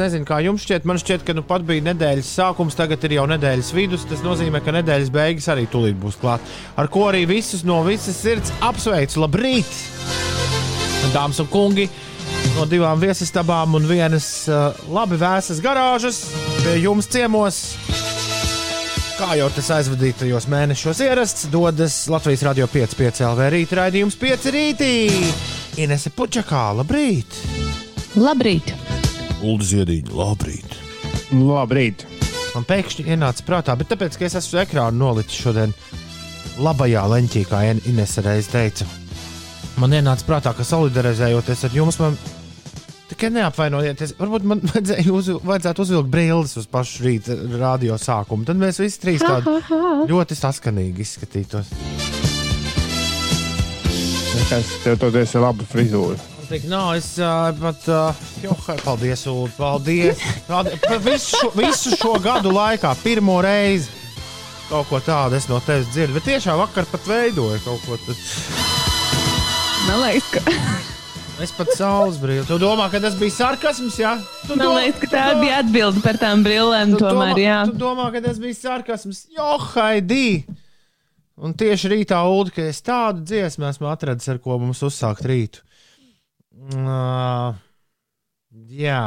nezinu, kā jums šķiet. Man šķiet, ka nu pat bija nedēļas sākums, tagad ir jau nedēļas vidus. Tas nozīmē, ka nedēļas beigas arī tūlīt būs klāt. Ar ko arī visus no visas sirds apsveicu. Labrīt! Dāmas un kungi! No divām viesistabām un vienas uh, labi vēsas garāžas pie jums ciemos. Kā jau tas aizvadītajos mēnešos ierasts, dodas Latvijas radio 5,5 LV rīta raidījums 5 rītī. Inese Puķakā, labrīt! Labrīt! Ulu Ziedīņa, labrīt! Labrīt! Man pēkšņi ienāca prātā, bet tāpēc, ka es esmu ekrānu nolicis šodien labajā leņķī, kā Inese reiz teica. Man ienāca prātā, ka solidarizējoties ar jums, man tikai neapvainojieties. Varbūt man vajadzēja uz, vajadzētu uzvilkt brilles uz pašu rīta radio sākumu. Tad mēs visi trīs tādi ļoti saskanīgi izskatītos. Es tev toties ir laba frizūra. Tik nav, es uh, pat, uh, jo, paldies, Ulu, paldies. Paldies. Pa Visu šo, visu šo gadu laikā, pirmo reizi kaut ko tādu es no tevis dzirdu. Bet tiešām vakar pat veidoju kaut ko tādu. Man liekas, ka, Es pat saules brīvu. Tu domā, ka tas bija sarkasms, jā? Tu man do- liekas, ka tā do- bija atbilde par tām brillēm. tu Tomēr, domā, jā. Tu domā, ka tas bija sarkasms? Jo, haidī! Un tieši rītā, Ulu, ka es tādu dziesmu esmu atradis, ar ko mums uzsākt rītu. Uh, jā.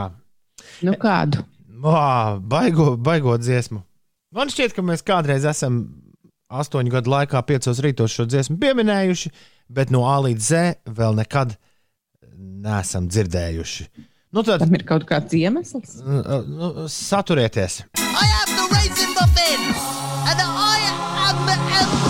Nu kādu? Vā, baigo, baigo dziesmu. Man šķiet, ka mēs kādreiz esam astoņu gadu laikā, piecos rītos šo dziesmu pieminējuši, bet no A līdz Z vēl nekad neesam dzirdējuši. Nu, tad Tam ir kaut kāds iemesls. uh, uh, saturieties! I have the raisin muffin, and I am the elf.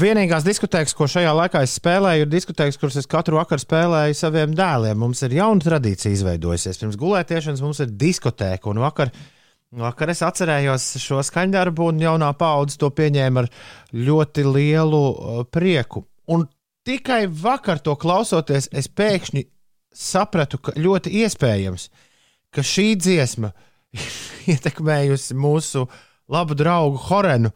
Vienīgās diskotēkas, ko šajā laikā es spēlēju, ir diskotēkas, kuras es katru vakaru spēlēju saviem dēliem. Mums ir jauna tradīcija izveidojusies. Pirms gulētiešanas mums ir diskotēka. Un vakar, vakar es atcerējos šo skaņdarbu, un jaunā paudze to pieņēma ar ļoti lielu uh, prieku. Un tikai vakar to klausoties, es pēkšņi sapratu, ka ļoti iespējams, ka šī dziesma ietekmējusi mūsu labu draugu Horenu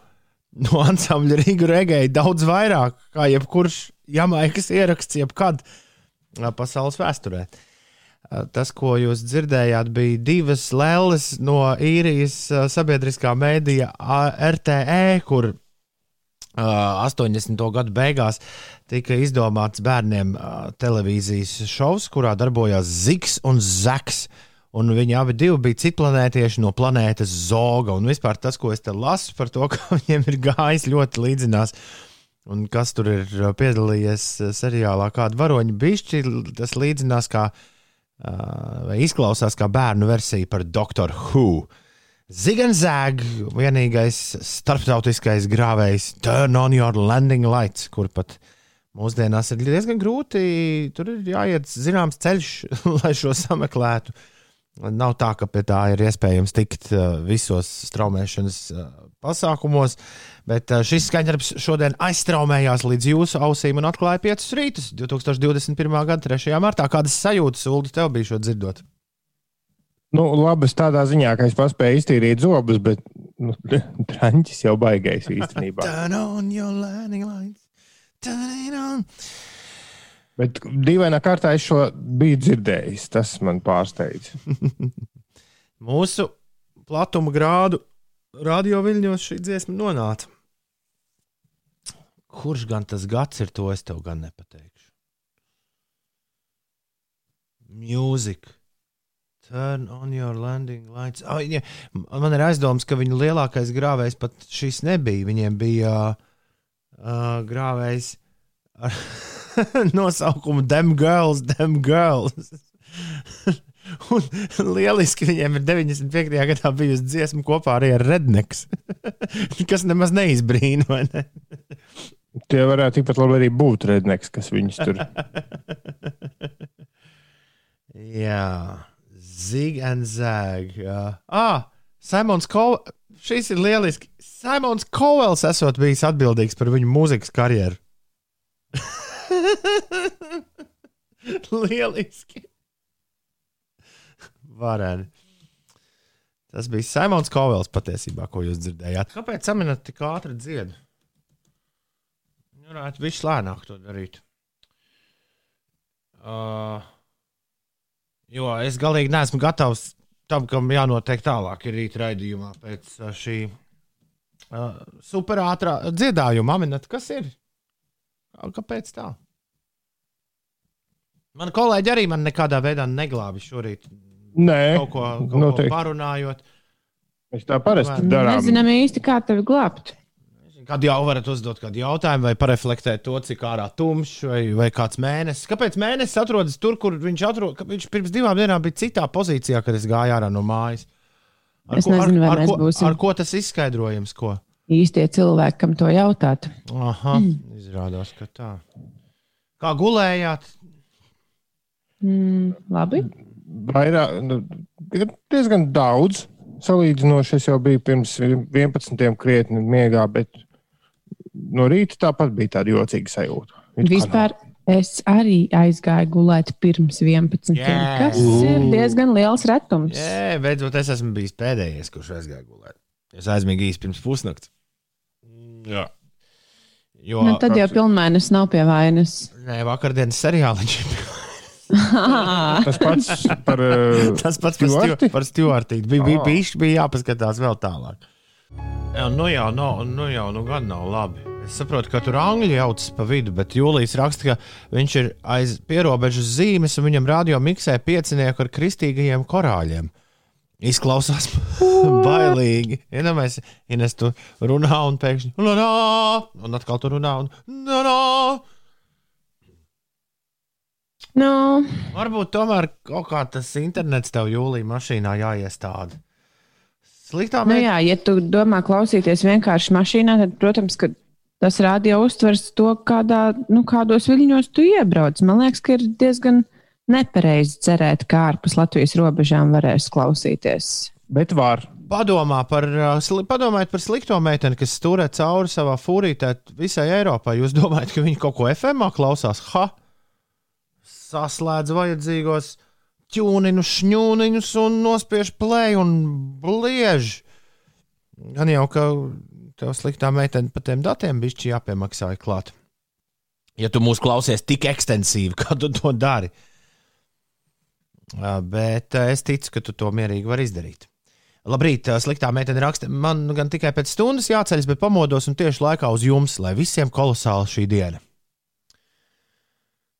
no ansambļa Rīgas regēja daudz vairāk kā jebkurš jamaikas ieraksts, jebkad pasaules vēsturē. Tas, ko jūs dzirdējāt, bija divas lēles no īrijas sabiedriskā mēdīja RTE, kur ā, 80. gadu beigās tika izdomāts bērniem televīzijas šovs, kurā darbojās Zigs un Zaks. Un viņi abi bija citplanētieši no planētas Zoga. Un vispār tas, ko es te lasu par to, ka viņiem ir gājis ļoti līdzinās. Un kas tur ir uh, piedalījies uh, seriālā, kāda varoņa bišķi, tas līdzinās kā, uh, vai izklausās kā bērnu versija par Doctor Who. Ziganzēg, vienīgais starptautiskais grāvējs, turn on your landing lights, kur pat mūsdienās ir diezgan grūti. Tur ir jāiet zināms ceļš, lai šo sameklētu. Nav tā, ka pie tā ir iespējams tikt uh, visos straumēšanas uh, pasākumos, bet uh, šis skaņdarbs šodien aizstraumējās līdz jūsu ausīm un atklāja piecus rītus 2021. gada 3. martā. Kādas sajūtas, Ulu, tev bija šo dzirdot? Nu, labas tādā ziņā, ka es paspēju iztīrīt zobus, bet nu, traņķis jau baigais īstenībā. Turn on your landing lights. Turn it on. Bet dīvainā kārtā es šo biju dzirdējis. Tas man pārsteidz. Mūsu platuma grādu radioviļņos šī dziesma nonāca. Kurš gan tas gads ir, to es tev gan nepateikšu. Mūzika. Turn on your landing lights. Oh, ja. Man ir aizdoms, ka viņu lielākais grāvējs pat šis nebija. Viņiem bija uh, grāvējs ar nosaukumu Dem Girls, Dem Girls. Un lieliski viņiem ir 95. gadā bijusi dziesma kopā arī ar Redneks, kas nemaz neizbrīna. Ne? Tie varētu tikpat labi arī būt redneks, kas viņus tur Jā, Zig and Zag. Jā. Ah, Simons Kovels. Šis ir lieliski. Simons Kovels esot bijis atbildīgs par viņu mūzikas karjeru. lieliski. Varēni. Tas bija Simons Kovels patiesībā, ko jūs dzirdējāt. Kāpēc saminat tik ātri dziedu? Varētu viņš lēnāk to darīt. Uh, jo es galīgi neesmu gatavs tam, kam jānotiek tālāk ir rīta raidījumā pēc šī uh, superātrā dziedājuma. Aminat, kas ir? Kāpēc tā? Man kolēģi arī man nekādā veidā neglābi šorīt. Nē, Kaut ko, kaut ko noteikti. parunājot. Mēs tā parasti darām. Nezinām īsti, kā tevi glābt. Kad jau varat uzdot kādu jautājumu, vai pareflektēt to, cik ārā tumšs vai, vai kāds mēnesis. Kāpēc mēnesis atrodas tur, kur viņš atrodas? Viņš pirms divām dienām bija citā pozīcijā, kad es gāju ārā no mājas. Es nezinu, vai ar, mēs ko, būsim. ar ko tas izskaidrojams? Ko? Īstie cilvēki, kam to jautāt. Aha, mm. izrādās, ka tā. Kā gulējāt? Mm, labi. Vairāk, nu, diezgan daudz. Salīdzinoši es jau biju pirms 11. krietni miegā, bet no rīta tāpat bija tāda jocīga sajūta. It Vispār es arī aizgāju gulēt pirms 11. Yes. kas ir diezgan liels retums. Jā, beidzot, es esmu bijis pēdējais, kurš aizgāja gulēt. Es aizmīgu īsi pirms pusnakts. Jā. Jo, Nu, tad jau pilnmēnesis nav pie vainas. Nē, vakardienas seriāliņš. Tas pats par, eh, Tas pats par, stu, par Stuartīti. Bija, bija, Ah. bija, bija jāpaskatās vēl tālāk. Jā, nu jau, nav, nu jau, nu gan nav labi. Es saprotu, ka tur angļu jaucas pa vidu, bet Jūlijas raksta, ka viņš ir aiz pierobežas zīmes un viņam radio miksē piecinieku ar kristīgajiem korāļiem. Izklausās bailīgi. Iedomājieties, ja es tur runāju un pēkšņi la, un atkal tur runāju. Un, la, la. Nu, Varbūt tomēr kaut kā tas internets tev jūlijā mašīnā jāiestāda. Sliktā nu mērķa. jā, ja tu domā klausīties vienkārši mašīnā, tad, protams, ka tas radio uztvers to, kādā, nu, kādos viļņos tu iebrauc. Man liekas, ka ir diezgan nepareizi cerēt, ka ārpus Latvijas robežām varēs klausīties. Bet var. Padomā par, uh, padomājiet par slikto meiteni, kas stūrē cauri savā fūrītē visai Eiropai. Jūs domājat, ka viņi kaut ko FM klausās? Ha! Saslēdz vajadzīgos ķūniņus, šņūniņus un nospiež plēju un bliež. Gan jau, ka tev sliktā meitene par tiem datiem bišķi jāpiemaksāja klāt. Ja tu mūs klausies tik ekstensīvi, kā tu to dari. Bet es ticu, ka tu to mierīgi vari izdarīt. Labrīt, sliktā meitene raksta. Man gan tikai pēc stundas jāceļas, bet pamodos un tieši laikā uz jums, lai visiem kolosāli šī diena.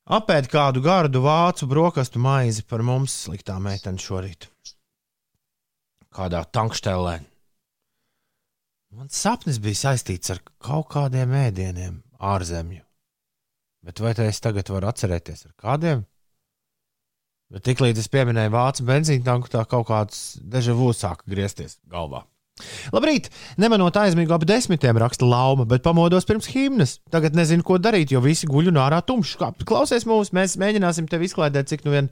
Apēd kādu gardu vācu brokastu maizi par mums, sliktā meitene šorīt. Kādā tankštelē. Man sapnis bija saistīts ar kaut kādiem ēdieniem ārzemju. Bet vai es tagad varu atcerēties ar kādiem? Bet tiklīdz es pieminēju vācu benzīnu tanku, tā kaut kāds dežavu sāka griezties galvā. Labrīt! Nemanot aizmīgu ap desmitiem raksta lauma, bet pamodos pirms himnas. Tagad nezinu, ko darīt, jo visi guļ un ārā tumšs. Klausies mūs, mēs mēģināsim tevi izklaidēt, cik nu vien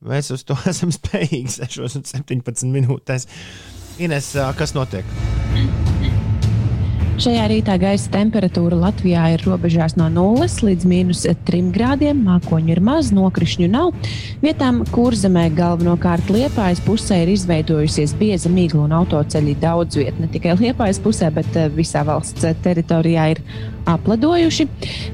mēs uz to esam spējīgi 6 un 17 minūtēs. Ines, kas notiek? Šajā rītā gaisa temperatūra Latvijā ir robežās no 0 līdz minus 3 grādiem. Mākoņu ir maz, nokrišņu nav. Vietām kurzemē galvenokārt Liepājas pusē ir izveidojusies bieza migla un autoceļi daudz viet. Ne tikai Liepājas pusē, bet eh, visā valsts teritorijā ir apledojuši.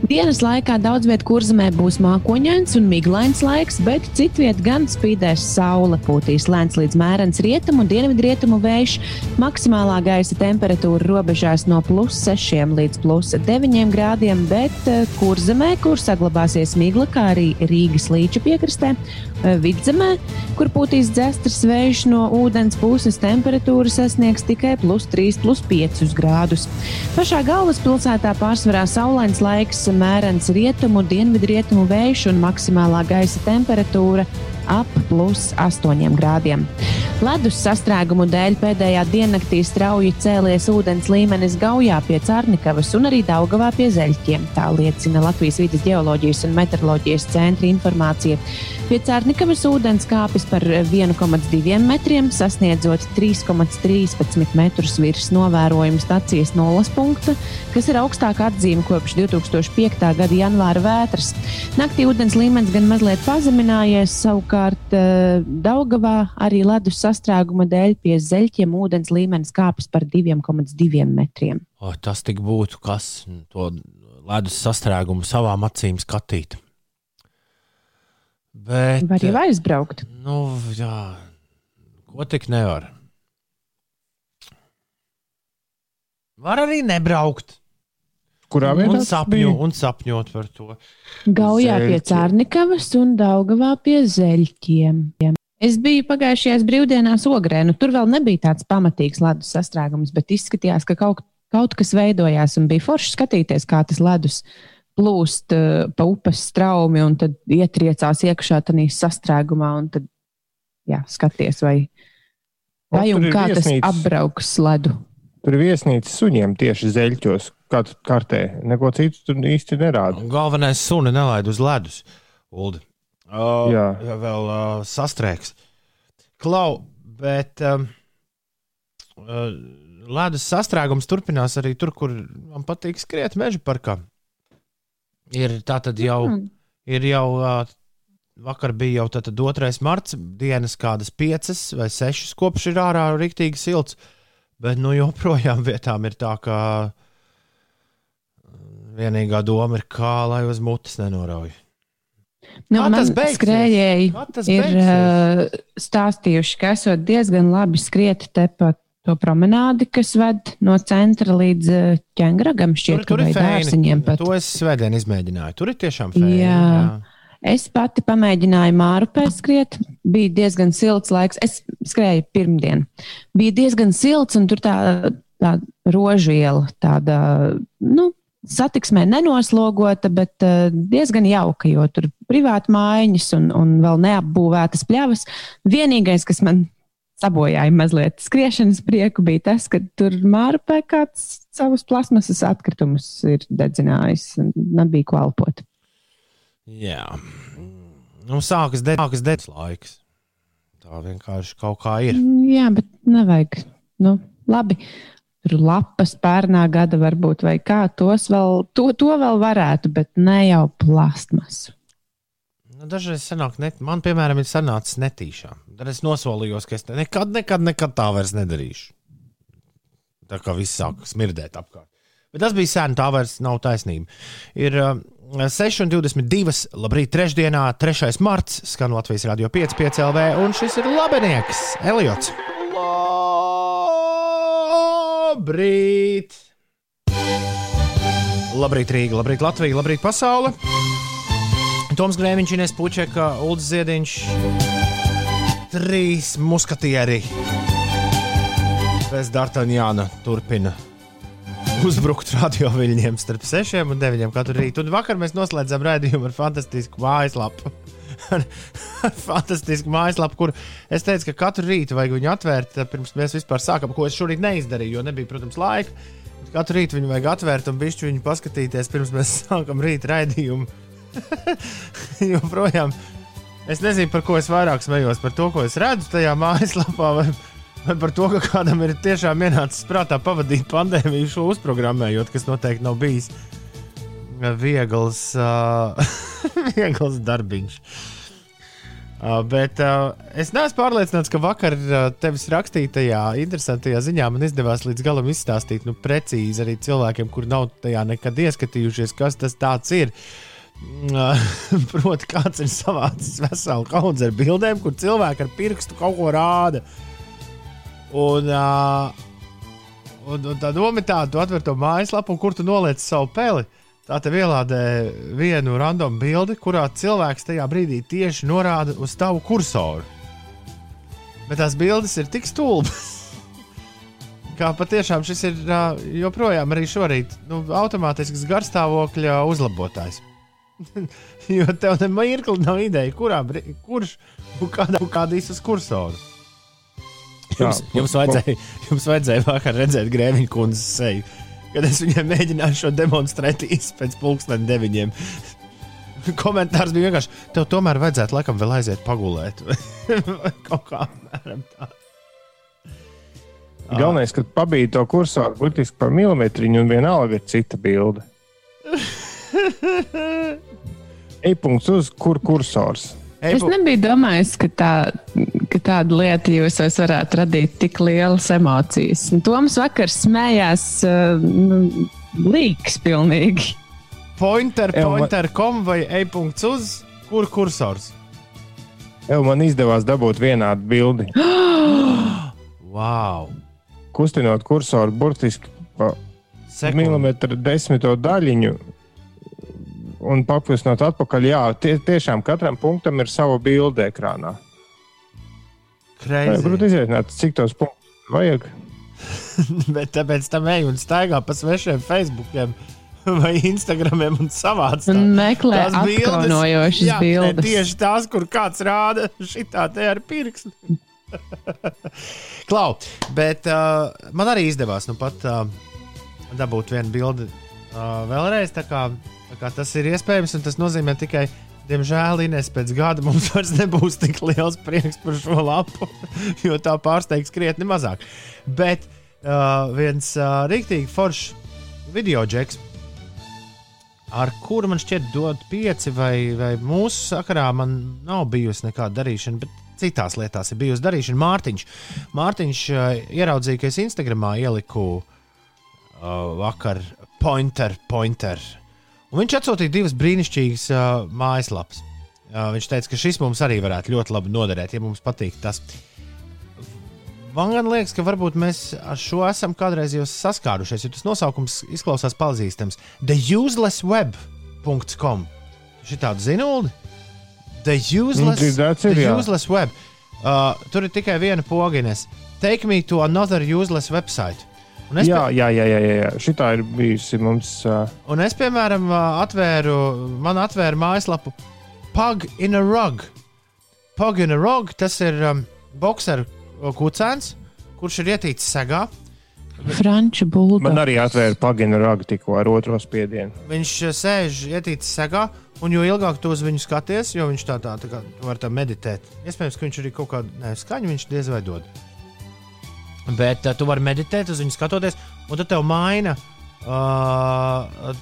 Dienas laikā daudz vietā kurzemē būs mākoņains un miglains laiks, bet citviet gan spīdēs saule, pūtīs lēns līdz mērens rietumu un dienvidrietumu vējš. Maksimālā gaisa temperatūra robežās no plus 6 līdz plus 9 grādiem, bet eh, kurzemē, kur saglabāsies migla, kā arī Rīgas līča piekrastē, eh, vidzemē, kur pūtīs dzestras vējš no ūdens puses, temperatūra sasniegs tikai plus 3, plus 5 grādus. Pašā galvaspilsētā pārsvarā saulains laiks, mērens rietumu, dienvidrietumu vējš un maksimālā gaisa temperatūra ap plus 8 grādiem. Ledus sastrēgumu dēļ pēdējā diennaktī strauji cēlies ūdens līmenis Gaujā pie Cārnikavas un arī Daugavā pie Zeļķiem. Tā liecina Latvijas vidas geoloģijas un meteoroloģijas centra informācija. Pie Cērnikavas ūdens kāpis par 1,2 metriem, sasniedzot 3,13 metrus virs novērojuma stacijas nulles punkta, kas ir augstākā atzīme kopš 2005. gada janvāra vētras. Naktī ūdens līmenis gan mazliet pazeminājies, savukārt eh, Daugavā arī ledus sastrēguma dēļ pie zeļķiem ūdens līmenis kāpis par 2,2 metriem. O, tas tik būtu, kas to ledus sastrēgumu savām acīm skatīt. Bet, Var jau aizbraukt. nu, jā, ko tik nevar? Var arī nebraukt. Kurā Un, vietā? tas sapņo, un sapņot par to. Gaujā pie Zeļķi. Cārnikavas un Daugavā pie zeļķiem. Es biju pagājušajās brīvdienās ogrē. Nu, tur vēl nebija tāds pamatīgs ledus sastrēgums, bet izskatījās, ka kaut, kaut kas veidojās un bija forši skatīties, kā tas ledus plūst uh, pa upes straumi un tad ietriecās iekšā tādā sastrēgumā. un Tad, jā, skaties, vai, vai un ir kā tas viesnīca. apbrauks ledu. Tur ir viesnīca suņiem tieši zeļķos, kā tur kartē. Neko citu tur īsti nerāda. Galvenais suni nelaid uz ledus. Uldi. Uh, Jā. ja vēl uh, sastrēgs. Klau, bet um, uh, ledus sastrēgums turpinās arī tur, kur man patīk skriet meža parkā. Ir tā tad jau, mm. Ir jau uh, vakar bija jau tātad 2. marts, dienas kādas piecas vai sešas kopš ir ārā rīktīgi silts. Bet nu joprojām vietām ir tā, ka vienīgā doma ir, kā lai uz mutes nenorauj. Nu, man tas beigsies? skrējēji ir beigsies? stāstījuši, ka esot diezgan labi skriet te pa to promenādi, kas ved no centra līdz uh, ķēngragam, šķiet, ka vai dārziņiem pat. To es svētdien izmēģināju. Tur ir tiešām fēni. Jā. Es pati pamēģināju māru pēc skriet. Bija diezgan silts laiks. Es skrēju pirmdien. Bija diezgan silts, un tur tā, tā rožu iela, tāda, nu, satiksmē nenoslogota, bet uh, diezgan jauka, jo tur privāti mājiņas un, un vēl neapbūvētas pļavas. Vienīgais, kas man sabojāja mazliet skriešanas prieku, bija tas, ka tur mārpē kāds savus plasmasas atkritumus ir dedzinājis un nebija ko elpot. Jā. Nu, sākas dēļas dēļas laiks. Tā vienkārši kaut kā ir. Jā, bet nevajag. Nu, labi. Tur lapas pērnā gada varbūt, vai kā tos vēl, to, to vēl varētu, bet ne jau plastmasu. Nu, dažreiz sanāk, net, man, piemēram, ir sanācis netīšām. Tad es nosolījos, ka es nekad, nekad, nekad tā vairs nedarīšu. Tā kā viss sāk smirdēt apkārt. Bet tas bija sen, tā vairs nav taisnība. Ir uh, 6,22. Labrīt, trešdienā, 3. marts, skan Latvijas radio 5,5 LV, un šis ir labinieks, Eliots. Labrīt! Labrīt, Rīga, labrīt, Latvija, labrīt, pasaule! Toms Grēviņš, Ines Puķeka, Ulrichs Ziediņš, trīs muskatieri. Bez D'Artagnāna turpina uzbrukt radioviļņiem starp 6 un 9 katru rītu. Un vakar mēs noslēdzām raidījumu ar fantastisku mājaslapu. Ar, fantastisku mājaslapu, kur es teicu, ka katru rītu vajag viņu atvērt, eh, pirms mēs vispār sākam, ko es šorīt neizdarīju, jo nebija, protams, laika. Katru rītu viņu vajag atvērt un bišķi viņu paskatīties, pirms mēs sākam rīta raidījumu. Joprojām es nezinu, par ko es vairāk smējos. Par to, ko es redzu tajā mājaslapā, vai, vai par to, ka kādam ir tiešām ienācis prātā pavadīt pandēmiju šo uzprogrammējot, kas noteikti nav bijis viegls, uh, viegls darbiņš. Uh, bet uh, es neesmu pārliecināts, ka vakar uh, tevis rakstītajā interesantajā ziņā man izdevās līdz galam izstāstīt nu, precīzi arī cilvēkiem, kur nav tajā nekad ieskatījušies, kas tas ir. Uh, Proti, kāds ir savācis veselu kaudzi ar bildēm, kur cilvēki ar pirkstu kaut ko rāda. Un, uh, un, un tā doma ir tāda, tu atver to mājaslapu, kur tu noliec savu peli. Tā tev ielādē vienu random bildi, kurā cilvēks tajā brīdī tieši norāda uz tavu kursoru. Bet tās bildes ir tik stulbas. Kā patiešām šis ir joprojām arī šorīt nu, automātisks garstāvokļa uzlabotājs. jo tev ne mirkli nav ideja, kurā, kurš kādā kādīs uz kursoru. Jums, Jā, jums, vajadzēja, jums vajadzēja vakar redzēt grēviņu kundzes seju, kad es viņai mēģināju šo demonstrēt īsi pēc pulksten deviņiem. komentārs bija vienkārši, tev tomēr vajadzētu laikam vēl aiziet pagulēt. Kaut kā apmēram tā. Galvenais, ka pabīja to kursoru burtiski par milimetriņu, un vienalga ir cita bilde. E-punkts uz kur kursors. Es nebiju domājis, ka, tā, ka tāda lieta jūsos varētu radīt tik lielas emocijas. Un Toms vakar smējās uh, nu, līks pilnīgi. Pointer, Ev, pointer, kom vai e-punkts uz kur kursors. Jau man izdevās dabūt vienādu bildi. Wow! Kustinot kursoru burtiski pa Sekundi. milimetru desmito daļiņu un papildinot atpakaļ. Jā, tie, tiešām katram punktam ir sava bilde ekrānā. Crazy. Grūti izreikināt, cik tos punktus vajag. Bet tāpēc tam ej un staigā pa svešiem Facebookiem vai Instagramiem un savāc. tā- meklē tās bildes. ne. Tieši tās, kur kāds rāda šitā te ar pirkstu. Klau, bet uh, man arī izdevās nu pat uh, dabūt vienu bildi uh, vēlreiz. Tā kā tas ir iespējams, un tas nozīmē tikai, diemžēl, Inês pēc gada mums vairs nebūs tik liels prieks par šo lapu, jo tā pārsteigs krietni mazāk. Bet uh, viens uh, rīktīgi foršs video džeks, ar kuru man šķiet dod pieci, vai, vai mūsu sakarā man nav bijusi nekāda darīšana, bet citās lietās ir bijusi darīšana. Mārtiņš, Mārtiņš uh, ieraudzīja, ka es Instagramā ieliku uh, vakar pointer, pointer. Un viņš atsūtīja divas brīnišķīgas uh, mājaslapas. Uh, viņš teica, ka šis mums arī varētu ļoti labi noderēt, ja mums patīk tas. Man liekas, ka varbūt mēs ar šo esam kādreiz jau saskārušies, jo tas nosaukums izklausās pazīstams. TheUselessWeb.com. Šī tāda zinūda? The Useless, dzirdēts ir, the useless Web. Uh, tur ir tikai viena pogines. Take me to another useless website. Un es, Jā, jā, jā, jā, jā. Šitā ir bijusi mums. Uh, Un es, piemēram, atvēru, man atvēra mājaslapu Pug in a Rug. Pug in a Rug tas ir um, boxeru kucēns, kurš ir ietīts segā. Franču man bulda. arī atvēra pagina ragu tikko ar otro spiedienu. Viņš sēž ietīts segā, un jo ilgāk tu uz viņu skaties, jo viņš tā tā, tā kā tu vari tā meditēt. Iespējams, ka viņš arī kaut kādu ne, skaņu viņš diez vai dod. Bet uh, tu vari meditēt uz viņu skatoties, un tad tev maina. Uh,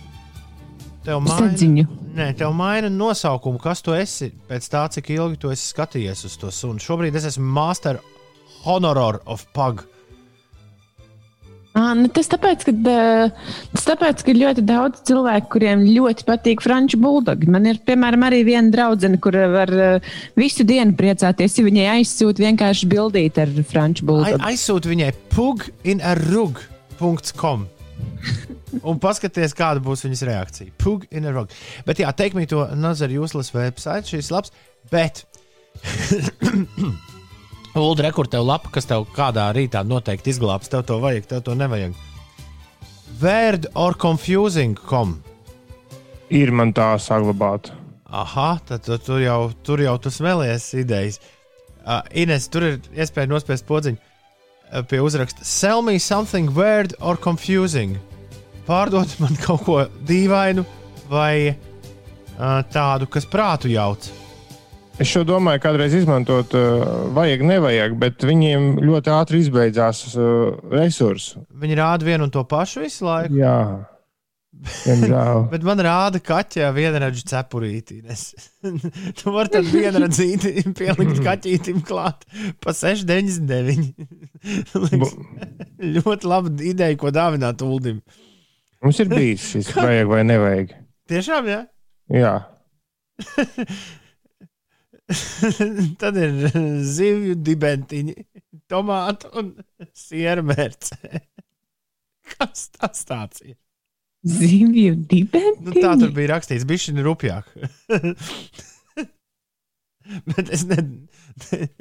tev maina. Nē, tev maina nosaukumu, kas tu esi pēc tā, cik ilgi tu esi skatījies uz to sunu. Šobrīd es esmu Master Honorar of Pug. À, nu tas tāpēc, ka, tas tāpēc, ka ir ļoti daudz cilvēku, kuriem ļoti patīk franču buldogi. Man ir, piemēram, arī viena draudzene, kur var visu dienu priecāties, ja viņai aizsūta vienkārši bildīt ar franču buldogu. aizsūti viņai puginarug.com. Un paskaties, kāda būs viņas reakcija. Pug in a rug. Bet, jā, teikt, to Nazar Useless website, šīs labs. Bet, Ulu, rekur tev lapa, kas tev kādā rītā noteikti izglābs. Tev to vajag, tev to nevajag. Word or confusing.com. Ir man tā saglabāta. Aha, tad tu, tur, jau, tur jau tu smēlies idejas. Uh, Ines, tur ir iespēja nospiest podziņu uh, pie uzraksta Sell me something weird or confusing. Pārdod man kaut ko dīvainu vai uh, tādu, kas prātu jauc. Es šo domāju, kādreiz izmantot, uh, vajag, nevajag, bet viņiem ļoti ātri izbeidzās uh, resursi. Viņi rāda vienu un to pašu visu laiku. Jā. Bet man rāda kaķa vienradžu cepurīti. Ines. tu vari tad vienradzīti pielikt kaķītim klāt pa 6,99. Liekas, ļoti laba ideja, ko dāvināt Uldim. Mums ir bijis šis vajag vai nevajag. Tiešām, jā. Jā, Tad ir zivju dibentiņi, tomātu un sieru mērce. Kas tas tāds ir? Zivju dibenti. Nu, tā tur bija rakstīts, bija šī rupjāk. Bet es, ne,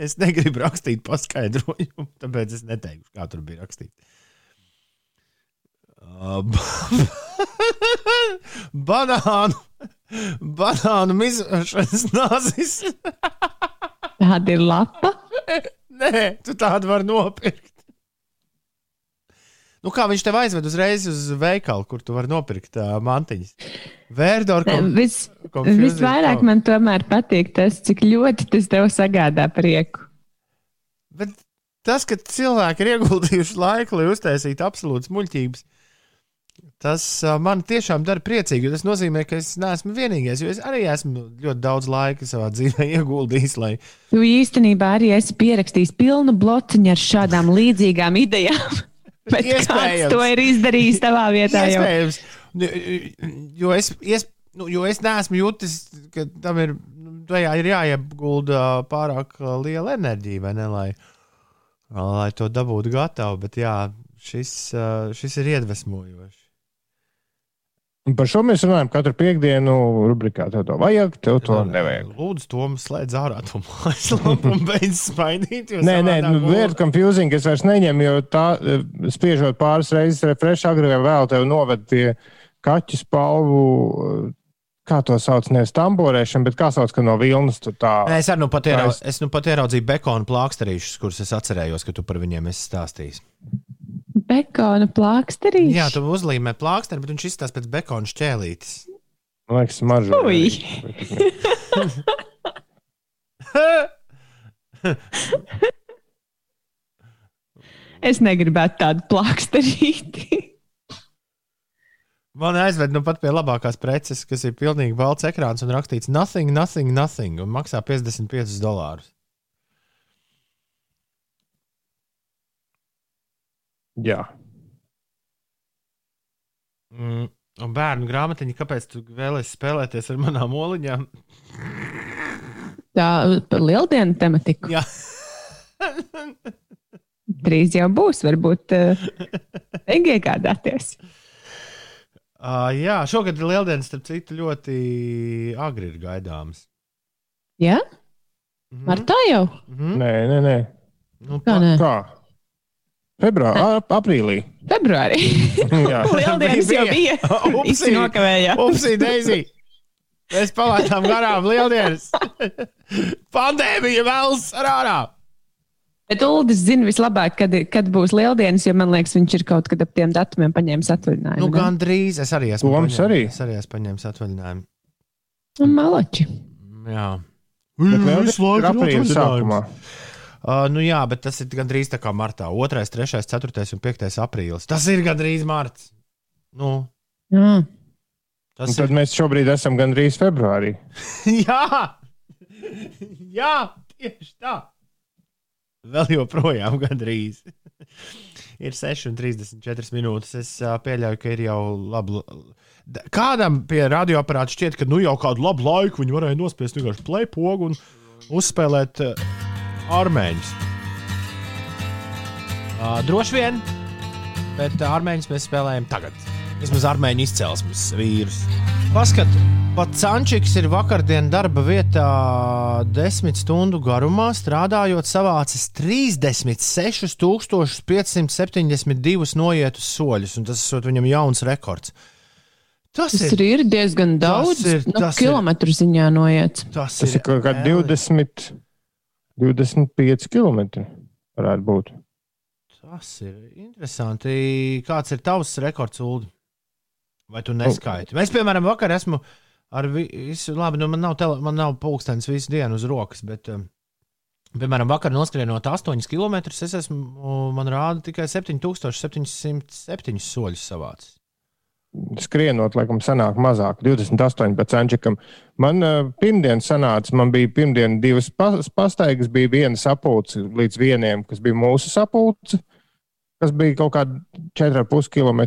es negribu rakstīt paskaidrojumu, tāpēc es neteikšu, kā tur bija rakstīts. Uh, banānu, banānu mizāšanas nāzis. Tāda ir lapa. Nē, tu tādu vari nopirkt. Nu, kā viņš tev aizved uzreiz uz veikalu, kur tu vari nopirkt uh, mantiņas? Vērdor, kom, Vis, visvairāk man tomēr patīk tas, cik ļoti tas tev sagādā prieku. Bet tas, ka cilvēki ir ieguldījuši laiku, lai uztaisītu absolūtas muļķības, tas man tiešām dara priecīgi. jo Tas nozīmē, ka es neesmu vienīgais, jo es arī esmu ļoti daudz laika savā dzīvē ieguldījis, lai Tu īstenībā arī esi pierakstījis pilnu blociņu ar šādām līdzīgām idejām. Bet kāds Iespējams. to ir izdarījis tavā vietā? Jau? Iespējams, jo es, ies, nu, jo es neesmu jutis, ka tam ir, nu, tajā ir jāiegulda pārāk liela enerģija, vai ne, lai, lai to dabūtu gatavu. Bet jā, šis, šis ir iedvesmojoši. Un Par šo mēs runājam katru piekdienu, rubrikā tev to vajag, tev to nevajag. Lūdzu, to slēdz ārā, to mājaslapu un beidz spaidīt. jo Nē, nē, nu, vērts confusing. Es vairs neņemu, jo tā, eh, spiežot pāris reizes refresh, agrāk vai vēl tev noved pie kaķu spalvu, eh, kā to sauc, nevis tamborēšana, bet kā sauc, ka no vilnas tu tā. Nē, es, nu pat Tā ierau, es- es nu pat ieraudzīju bekonu plāksterīšus, kurus es atcerējos, ka tu par viņiem esi stājis. Bekona plāksterī. Jā, tu uzlīmē plāksteri, bet viņš izstāsta pēc bekona šķēlītes. Man liekas, smaržo. Es negribētu tādu plāksterīti. Man aizved nu pat pie labākās preces, kas ir pilnīgi balts ekrāns un rakstīts nothing, nothing, nothing, un maksā 55 dolārus. Jā. Mm. Un bērnu grāmatiņa, kāpēc tu vēlēsies spēlēties ar manām oliņām? Tā par lieldienu tematiku. Jā, Drīz jau būs, varbūt uh, iegādāties. uh, jā šogad ir lieldienas, starp citu, ļoti agri ir gaidāmas. Jā, Mhm. martā jau. Mhm. Nē, nē, nē. Nu, Kā nē? Kā? Februārī, ap, aprīlī. Februārī. Jā. Lieldienas jau bija. Upsī. Visi nokavējās. Upsī, Deizī! Mēs palaidām garām lieldienas. Pandēmija vēlas ar ārā! Bet Uldis zina vislabāk, kad, kad būs lieldienas, jo man liekas, viņš ir kaut kad ap tiem datumiem paņēmis atvaļinājumu. Nu, gan drīz es arī esmu. Toms arī? Es arī esmu paņēmis atvaļinājumu. Un Malači. Jā. Bet vēl Visu laiku ir aprīļa atvaļinājums. Uh, nu jā, bet tas ir gandrīz tā kā martā. 2, 3, 4 un 5 aprīlis. Tas ir gandrīz marts. Nu, Jā. Un tas tad ir. mēs šobrīd esam gandrīz februārī. jā! jā, tieši tā! Vēl joprojām gandrīz. ir 6,34 minūtes. Es uh, pieļauju, ka ir jau labi. Da- Kādam pie radioaparāta šķiet, ka nu jau kādu labu laiku viņi varēja nospiest vienkārši play pogu un uzspēlēt uh, armēņus. Uh, droši vien, bet armēņus mēs spēlējam tagad. Vismaz armēņu izcelsmes vīrus. Paskat, pat Sančiks ir vakardien darba vietā desmit stundu garumā, strādājot savācis 36,572 noietus soļus, un tas ir viņam jauns rekords. Tas, Tas ir, ir diezgan daudz. ir- nu, tas ir- kilometru ziņā noiet. tas Tas ir kaut kādi Eli. 20, 25 km. Varētu būt. Tas ir interesanti. Kāds ir tavs rekords, Ulu? Vai tu neskaiti? Mēs, piemēram, vakar esmu ar vi- visu, labi, nu man nav, tele, man nav pulkstenis visu dienu uz rokas, bet, um, piemēram, vakar noskrienot 8 km, es esmu, man rāda tikai 7707 soļus savācis. Skrienot, laikam, sanāk mazāk, 28 pēc Ančikam. Man uh, pirmdien sanāca, man bija pirmdien divas pa- pastaigas, bija viena sapulce līdz vieniem, kas bija mūsu sapulce, kas bija kaut kādi 4,5 km.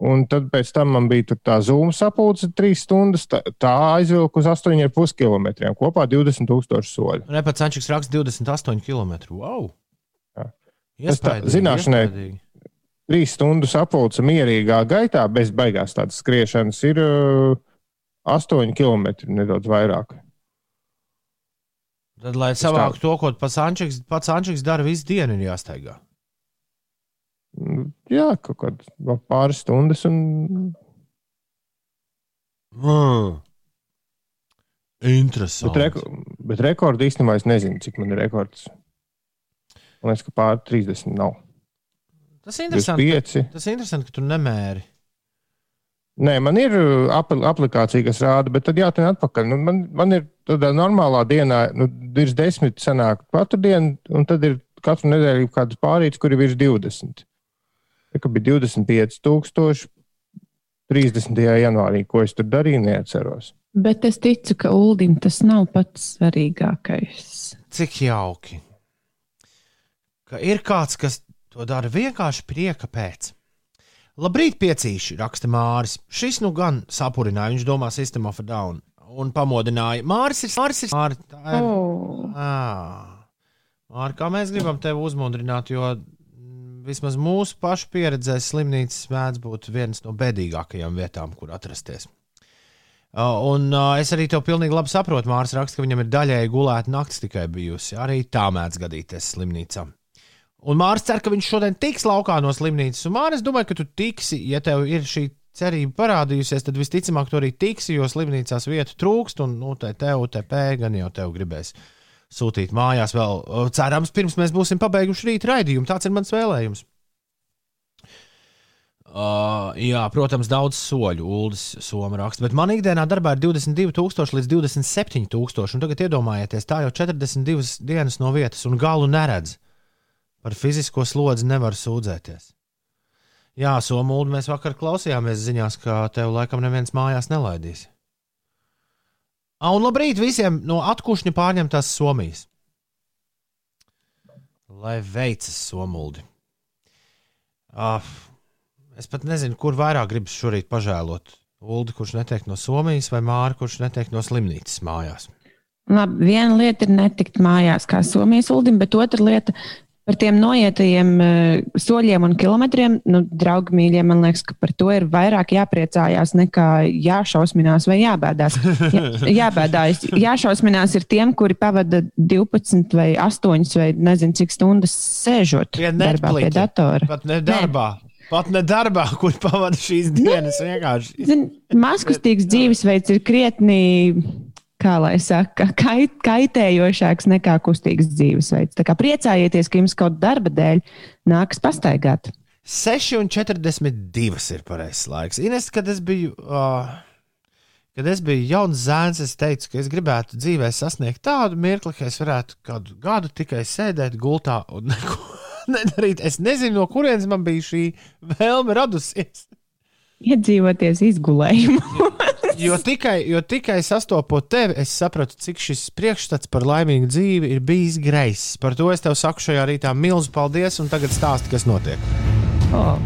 Un tad pēc tam man bija tā zūma sapulce, 3 stundas, tā, tā aizvilka uz 8,5 km. Kopā 20,000 soļu. Repats Ančiks raksta 28 km. Wow! Tas tā, zināšanai- iespaidīgi. Trīs stundu sapulce mierīgā gaitā, bez baigās tādas skriešanas, ir uh, 8 km, nedaudz vairāk. Tad, lai savāktu to, ko pats Ančiks, pats Ančiks dara visu dienu, ir jāsteigā. Nu, Jā, kaut kādā pāris stundas. Un... Mm. Interesanti. Bet, reko, bet rekordu īstenībā es nezinu, cik man ir rekords. Man liekas, ka pāri 30 nav. Tas ir interesanti. 25. Tas ir interesanti, ka tu nemēri. Nē, man ir uh, ap aplikācija, kas rāda, bet tad jātiek atpakaļ. Nu, man, man ir tādā normālā dienā, nu, virs desmit sanāk katru dienu, un tad ir katru nedēļu kādas pārītas, kur ir virs 20. Tā kā bija 25,000 30. janvārī, ko es tur darīju, neatceros. Bet es ticu, ka Uldim tas nav pats svarīgākais. Cik jauki. Ka ir kāds, kas to dara vienkārši prieka pēc. Labrīt, piecīši, raksta Māris. Šis nu gan sapurināja, viņš domā System of a Down un pamodināja. Māris ir Māris. Ir, Māri, tā ir. Oh. Ā. Māri, kā mēs gribam tevi uzmundrināt, jo vismaz mūsu pašu pieredzē slimnīcas mēdz būt viens no bēdīgākajām vietām, kur atrasties. Uh, Un uh, es arī to pilnīgi labi saprotu. Mārcis raksta, ka viņam ir daļēji gulēta naktis tikai bijusi. Arī tā mēdz gadīties slimnīcā. Un Mārcis cer, ka viņš šodien tiks laukā no slimnīcas. Un Mārcis domāju, ka tu tiksi, ja tev ir šī cerība parādījusies, tad visticamāk tu arī tiksi, jo slimnīcās vietu trūkst. Un nu, te tev, UTP gan jau tev gribēs sūtīt mājās vēl. uh, Cerams, pirms mēs būsim pabeiguši rīta raidījumu. Tāds ir mans vēlējums. Uh, jā, protams, daudz soļu, Ulas Soma raksta. Bet man ikdienā darbā ir 22,000 līdz 27,000. Un tagad iedomājieties, tā jau 42 dienas no vietas un galu neredz. Par fizisko slodzi nevar sūdzēties. Jā, Somūda, mēs vakar klausījāmies ziņās, ka tev laikam neviens mājās nelaidīs. A, un labrīt visiem no atkušņa pārņemtās Somijas. Lai veicas Somūdi. Ah, es pat nezinu, kur vairāk gribas šorīt pažēlot. Uldi, kurš netiek no Somijas, vai Māra, kurš netiek no slimnīcas mājās. Labi, viena lieta ir netikt mājās, kā Somijas uldim, bet otra lieta par tiem noietajiem uh, soļiem un kilometriem. Nu, draugi mīļie, man liekas, ka par to ir vairāk jāpriecājās nekā jāšausminās vai jābēdās. Jā, jābēdājas. Jāšausminās ir tiem, kuri pavada 12 vai 8 vai nezinu cik stundas sēžot Pie darbā pie datora. Pat ne darbā. Pat ne darbā, kur pavada šīs dienas. Vienkārši. Zin, Mazkustīgs dzīvesveids ir krietni, kā lai saka, kait, kaitējošāks nekā kustīgs dzīvesveids. Tā kā priecājieties, ka jums kaut darba dēļ nākas pastaigāt. 6,42 ir pareizais laiks. Ines, kad es biju. Uh, Kad es biju jauns zēns, es teicu, ka es gribētu dzīvē sasniegt tādu mirkli, ka es varētu kādu gadu tikai sēdēt gultā un neko nedarīt. Es nezinu, no kurienes man bija šī vēlme radusies. Iedzīvoties izgulējumu. Jo tikai, jo tikai sastopot tevi, es sapratu, cik šis priekšstats par laimīgu dzīvi ir bijis greizs. Par to es tev saku šajā rītā milzu paldies, un tagad stāsti, kas notiek. Oh.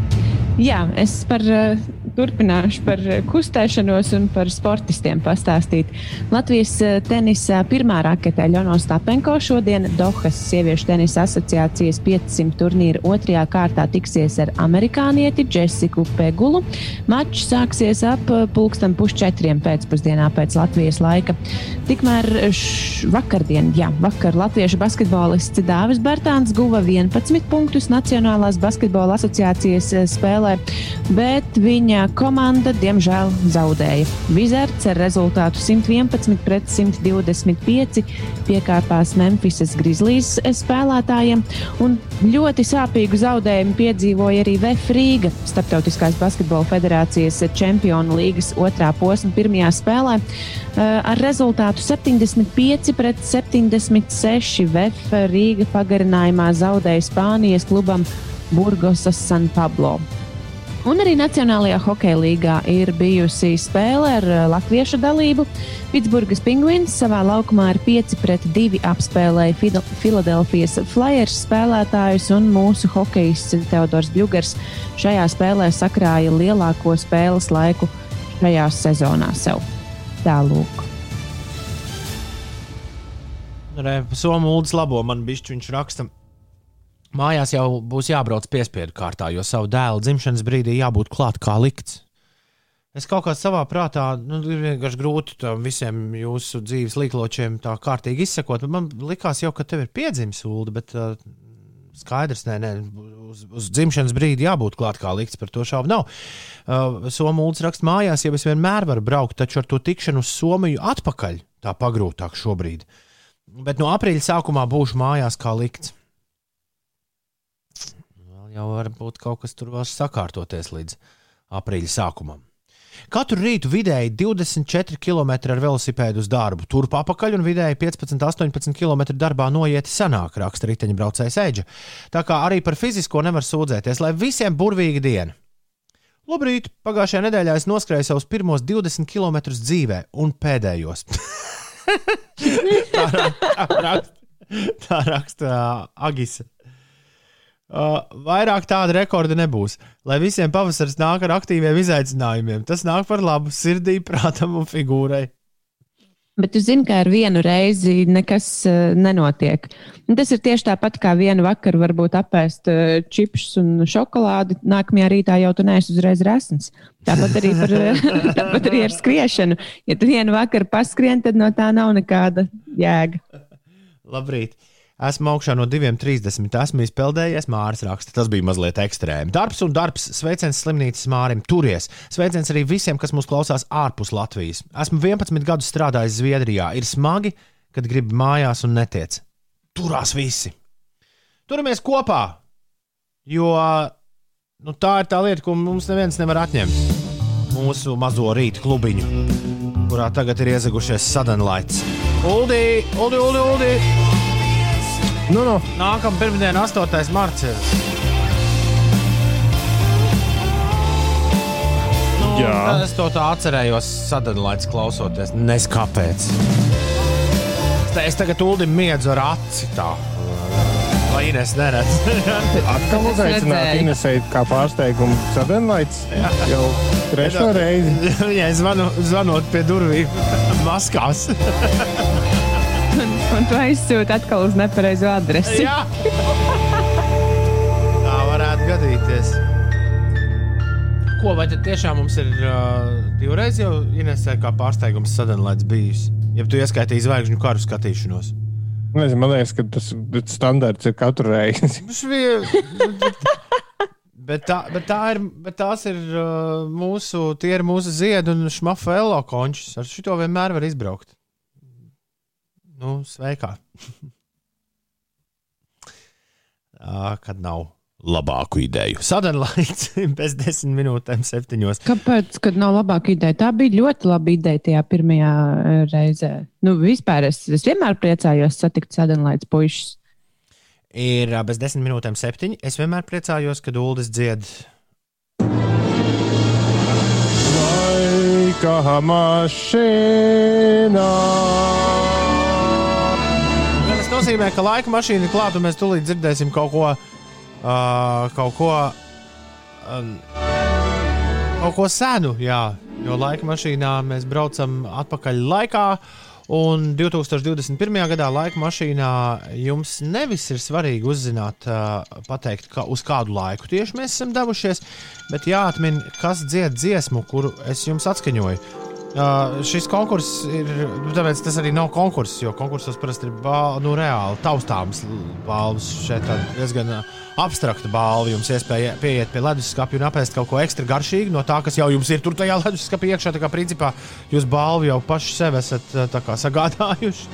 Jā, es par, uh, turpināšu par uh, kustēšanos un par sportistiem pastāstīt. Latvijas uh, tenisa pirmā raketē Ļono Stapenko šodien Dohas sieviešu tenisa asociācijas 500 turnīra otrajā kārtā tiksies ar amerikānieti Jessiku Pegulu. Mačs sāksies ap pulksten pusčetriem pēcpusdienā pēc Latvijas laika. Tikmēr š, vakardien, jā, vakar latviešu basketbolists Dāvis Bērtāns guva 11 punktus Nacionālās basketbola asociācijas eh, spēlē, bet viņa komanda diemžēl zaudēja. Vizards ar rezultātu 111 pret 125 piekāpās Memphisas Grizzlies spēlētājiem, un ļoti sāpīgu zaudējumu piedzīvoja arī VF Rīga, Startautiskās basketbola federācijas čempionu līgas otrā posma pirmajā spēlē. Eh, Ar rezultātu 75 pret 76 VF Rīga pagarinājumā zaudēja Spānijas klubam Burgosas San Pablo. Un arī Nacionālajā hokeja līgā ir bijusi spēle ar eh, latviešu dalību. Pitsburgas pingvīns savā laukumā ar 5 pret 2 apspēlēja Fidel- Filadelfijas Flyers spēlētājus, un mūsu hokejists Teodors Bļūgers šajā spēlē sakrāja lielāko spēles laiku šajā sezonā sev. Tālūk. Somu Ulas labo man bišķi viņš raksta. Mājās jau būs jābrauc piespiedu kārtā, jo savu dēlu dzimšanas brīdī jābūt klāt kā likts. Es kaut kā savā prātā, nu, ir vienkārši grūti tam visiem jūsu dzīves līkločiem tā kārtīgi izsekot. bet Man likās jau, ka tev ir piedzimis ulu, bet uh, skaidrs, nē, nē, uz, uz dzimšanas brīdi jābūt klāt kā likts, par to šaubu nav. Uh, Somūlis raksta mājās, jau es vienmēr varu braukt, taču ar to tikšanu uz Somiju atpakaļ tā pagrūtāk šobrīd. Bet no aprīļa sākumā būšu mājās kā likts. Jau var būt kaut kas tur vēl sakārtoties līdz aprīļa sākumam. Katru rītu vidēji 24 km ar velosipēdu uz darbu, turp apakaļ un vidēji 15-18 km darbā noiet sanāk, raksta riteņbraucējs Eģe. Tā kā arī par fizisko nevar sūdzēties, lai visiem burvīga diena. Labrīt! Pagājušajā nedēļā es noskrēju savus pirmos 20 km dzīvē un pēdējos. tā, ra- tā raksta, tā raksta Agisa. Uh, vairāk tādu rekordu nebūs. Lai visiem pavasaris nāk ar aktīviem izaicinājumiem. Tas nāk par labu sirdī, prātam un figūrai. Bet tu zini, ka ar vienu reizi nekas uh, nenotiek. Un tas ir tieši tāpat kā vienu vakaru varbūt apēst uh, čipsus un šokolādi. Nākamajā rītā jau tu neesi uzreiz resns. Tāpat arī, par, tāpat arī ar skriešanu. Ja tu vienu vakaru paskrien, tad no tā nav nekāda jēga. Labrīt! Esmu augšā no 2,30. Esmu izpeldējies, Mārcis raksta. Tas bija mazliet ekstrēmi. Darbs un darbs, sveiciens slimnīcas Mārim, turies. Sveiciens arī visiem, kas mūs klausās ārpus Latvijas. Esmu 11 gadus strādājis Zviedrijā. Ir smagi, kad gribi mājās un netiec. Turās visi! Turamies kopā! Jo nu, tā ir tā lieta, ko mums neviens nevar atņemt. Mūsu mazo rītu klubiņu, kurā tagad ir iezagušies sadanlaits. Uldi, Uldi, Uldi! Uldi. Nu, nu, Nākamā pirmdiena, 8. marts. Nu. Es to tā atcerējos, sadalīts klausoties. Nes kāpēc. Tā Es tagad ULDIM miedzu ar aci. Tā. Vai Ines neredz? atkal uzaicināt. Inesēt kā pārsteigumu sadenlaits jau trešo reizi. Viņai zvanu, zvanot pie durvīm, maskās. Un, un tu aizsūti atkal uz nepareizo adresi. Jā, tā varētu gadīties. Ko, vai tad tiešām mums ir uh, divreiz jau Inesē kā pārsteigums sadalīts bijis? Ja tu ieskaitīji zvaigžņu karu skatīšanos. Nezinu, man liekas, ka tas standarts ir katru reizi. Bet, tā, bet, tā ir, bet tās ir uh, mūsu, tie ir mūsu ziedu un šmafa elo končus. Ar šo vienmēr var izbraukt. Nu, sveikā. Kad nav labāku ideju. Sadalīts bez desmit minūtēm, septiņos. Kāpēc? Kad nav labāka ideja. Tā bija ļoti laba ideja tajā pirmajā eh, reizē. Nu, vispār es, es vienmēr priecājos satikt sadalīts puikas. Ir bez desmit minūtēm, septiņi. Es vienmēr priecājos, kad Ulas dzied. Laika mašīnā. Nozīmē, ka laika mašīna ir klāta, un mēs tūlīt dzirdēsim kaut ko, uh, kaut ko, um, kaut ko senu. Jā, jo laika mašīnā mēs braucam atpakaļ laikā. Un 2021. gadā laika mašīnā jums nevis ir svarīgi uzzināt, uh, pateikt, ka uz kādu laiku tieši mēs esam devušies, bet jāatmin, kas dzied dziesmu, kuru es jums atskaņoju. Uh, šis konkurss ir. nu, Tāpēc tas arī nav konkurss, jo konkursos parasti ir bal, nu, reāli taustāms balvas. Šeit tāda diezgan abstrakta balva. Jums iespēja pieiet pie leduskapja un apēst kaut ko ekstra garšīgu no tā, kas jau jums ir tur tajā leduskapī iekšā. Tā kā principā jūs balvu jau paši sev esat tā kā sagādājuši.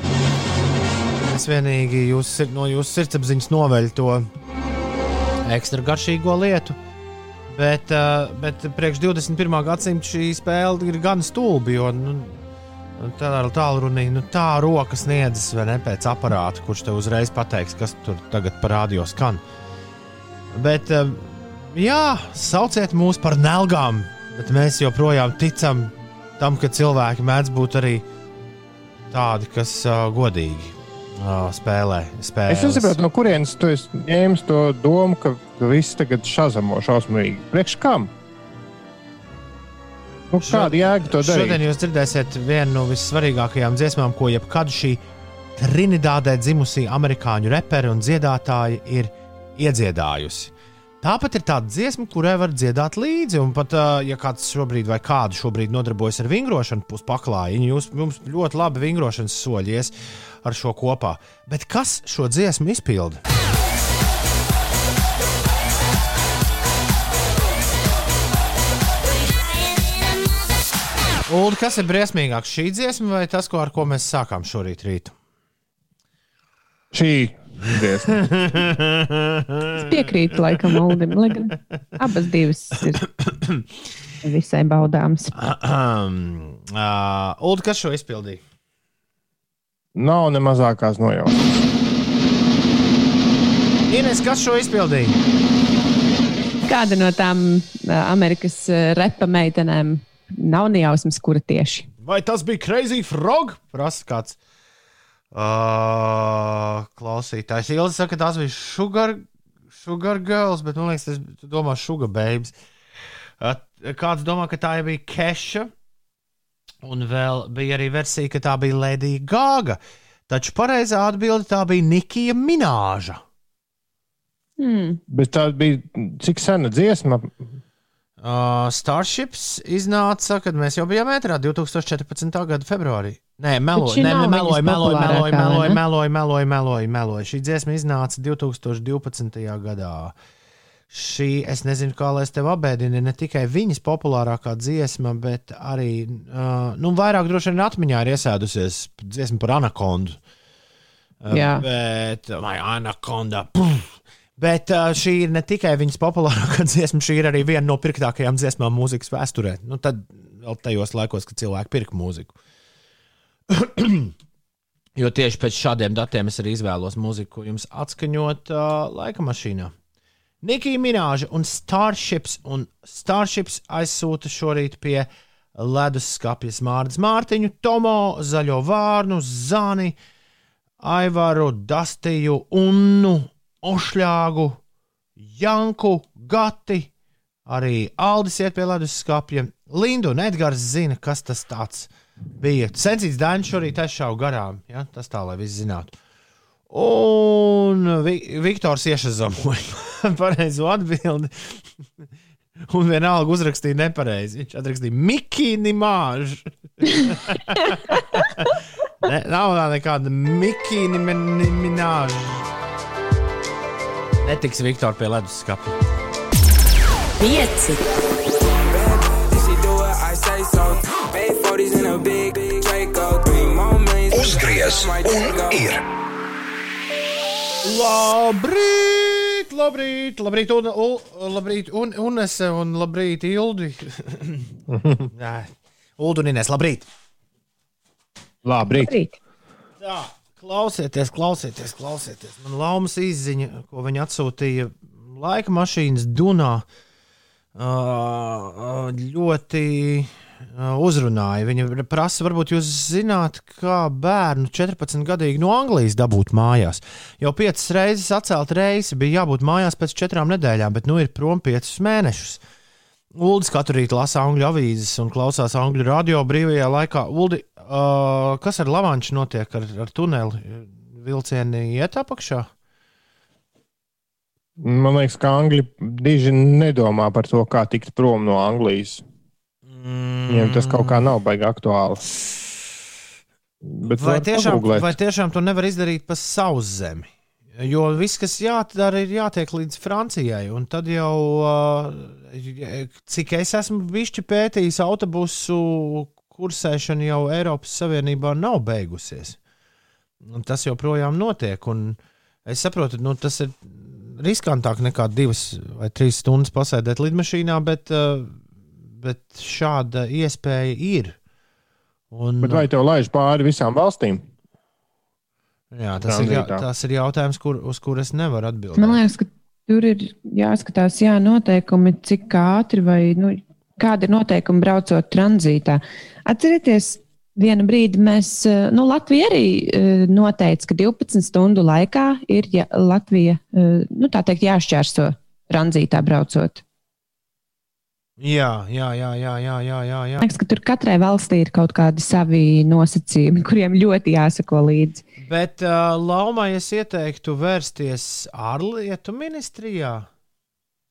Es vienīgi jūs, no jūsu sirdsapziņas noveļu to ekstra garšīgo lietu. Bet, uh, bet priekš 21. gadsimta šī spēle ir gan stulba, jo nu, tādā tālrunī nu, tā roka sniedzas vai ne pēc aparāta, kurš tev uzreiz pateiks, kas tur tagad parādījā skan. Bet, uh, jā, sauciet mūs par nelgām, bet mēs joprojām ticam tam, ka cilvēki mēdz būt arī tādi, kas uh, godīgi uh, spēlē. spēles. Es nesaprotu, no kurienes tu ņēmis to domu, ka viss tagad šazamo šausmīgi. Priekš kam? Nu, kāda jēga to darīt? Šodien jūs dzirdēsiet vienu no vissvarīgākajām dziesmām, ko jebkad šī Trinidādē dzimusī amerikāņu repere un dziedātāja ir iedziedājusi. Tāpat ir tāda dziesma, kurai var dziedāt līdzi. Un pat, ja kāds šobrīd vai kāda šobrīd nodarbojas ar vingrošanu, puspaklājiņu, jūs jums ļoti labi vingrošanas soļies ar šo kopā. Bet kas šo dziesmu izpilda? Ulu, kas ir briesmīgāks, šī dziesma vai tas, ko, ar ko mēs sākām šorīt rītu? Šī dziesmu. Es piekrītu laikam Uldim, lai gan abas divas ir visai baudāmas. uh, Ulu, kas šo izpildīja? Nav ne mazākās nojausmas. Ines, kas šo izpildīja? Kāda no tām ā, Amerikas ā, repa meitenēm nav nejausmas, kura tieši? Vai tas bija Crazy Frog? Prasa kāds. Uh, klausītājs Ilzi saka, ka tās bija Sugar, sugar Girls, bet man liekas, tas tu domā Sugar Babes. Uh, kāds domā, ka tā jau bija Keša, un vēl bija arī versija, ka tā bija Lady Gaga. Taču pareizā atbilde tā bija Nikija Minēža. Hmm. Bet tā bija cik sena dziesma? Uh, Starships iznāca, kad mēs jau bijām ētrā 2014. gada februārī. Nē, meloju, šī nē, nav meloju, viņas meloju, meloju, populārākā, vai meloju, ne? meloju, meloju, meloju, meloju. Šī dziesma iznāca 2012. gadā. Šī, es nezinu, kā lai es tevi apbēdinu, ne tikai viņas populārākā dziesma, bet arī, uh, nu, vairāk droši vien atmiņā ir iesēdusies dziesma par anakondu. Uh, Jā. Bet, vai anakonda, puf, Bet uh, šī ir ne tikai viņas populārākā dziesma, šī ir arī viena no pirktākajām dziesmām mūzikas vēsturē. Nu, tad vēl tajos laikos, kad cilvēki pirka mūziku. jo tieši pēc šādiem datiem es arī izvēlos mūziku, jums atskaņot uh, laika mašīnā. Nikija Minēža un Starships, un Starships aizsūta šorīt pie leduskapja Mārcis Mārtiņu, Tomo, Zaļo Vārnu, Zani, Aivaru, Dastiju, Unnu, Ošļāgu, Janku, Gati, arī Aldis iet pie leduskapja. Lindu un Edgars zina, kas tas bija. Sensīts Dainis šorīt aizšāva garām, ja? tas tā, lai viss zinātu. Un Vi Viktors iešazamoja pareizo atbildi. Un vienalga uzrakstīja nepareizi. Viņš atrakstīja Mikini māžu. ne, nav tā nekāda Mikini minēža. Netiks Viktor pie leduskapa. Pieci. She do it, I say so. Made 40s in a big, big Draco. Three more millions. Uzgriez un ir. Labrīt, labrīt, labrīt, un, un, labrīt, un, un es, un labrīt, Ildi. Nē, Uldu un Ines, labrīt. Labrīt. Rīt. Tā, klausieties, klausieties, klausieties. Man laumas izziņa, ko viņi atsūtīja laika mašīnas Dunā, ā, ļoti uzrunāja. Viņa prasa, varbūt jūs zināt, kā bērnu 14 gadīgu no Anglijas dabūt mājās. Jau piecas reizes atcelt reisi, bija jābūt mājās pēc četrām nedēļām, bet nu ir prom piecus mēnešus. Uldis katru rītu lasa angļu avīzes un klausās angļu radio brīvajā laikā. Uldi, uh, kas ar Lavanču notiek ar, ar tuneli? Vilcieni iet apakšā? Man liekas, ka Angļi diži nedomā par to, kā tikt prom no Anglijas. Viņiem tas kaut kā nav baigi aktuāli. Bet Vai var tiešām, pagūglēt. vai tiešām to nevar izdarīt pa savu zemi? Jo viss, kas jādara, ir jātiek līdz Francijai. Un tad jau, cik es esmu bijusi pētījis, autobusu kursēšana jau Eiropas Savienībā nav beigusies. Un tas joprojām notiek. Un es saprotu, nu, tas ir riskantāk nekā divas vai trīs stundas pasēdēt lidmašīnā, bet, uh, bet šāda iespēja ir. Un, Bet vai tev laiž pāri visām valstīm? Jā, tas, ir, jā, tas ir jautājums, kur, uz kuru es nevaru atbildēt. Man liekas, ka tur ir jāskatās, jā, noteikumi, cik ātri vai nu, kādi ir noteikumi braucot tranzītā. Atcerieties, vienu brīdi mēs, eh, nu, Latvija arī eh, noteica, ka 12 stundu laikā ir ja, Latvija, eh, nu, tā teikt, jāšķērso tranzītā braucot. Jā, jā, jā, jā, jā, jā, jā, jā. Man liekas, ka tur katrai valstī ir kaut kādi savi nosacījumi, kuriem ļoti jāsako līdzi. Bet uh, Laumai es ieteiktu vērsties ārlietu ministrijā,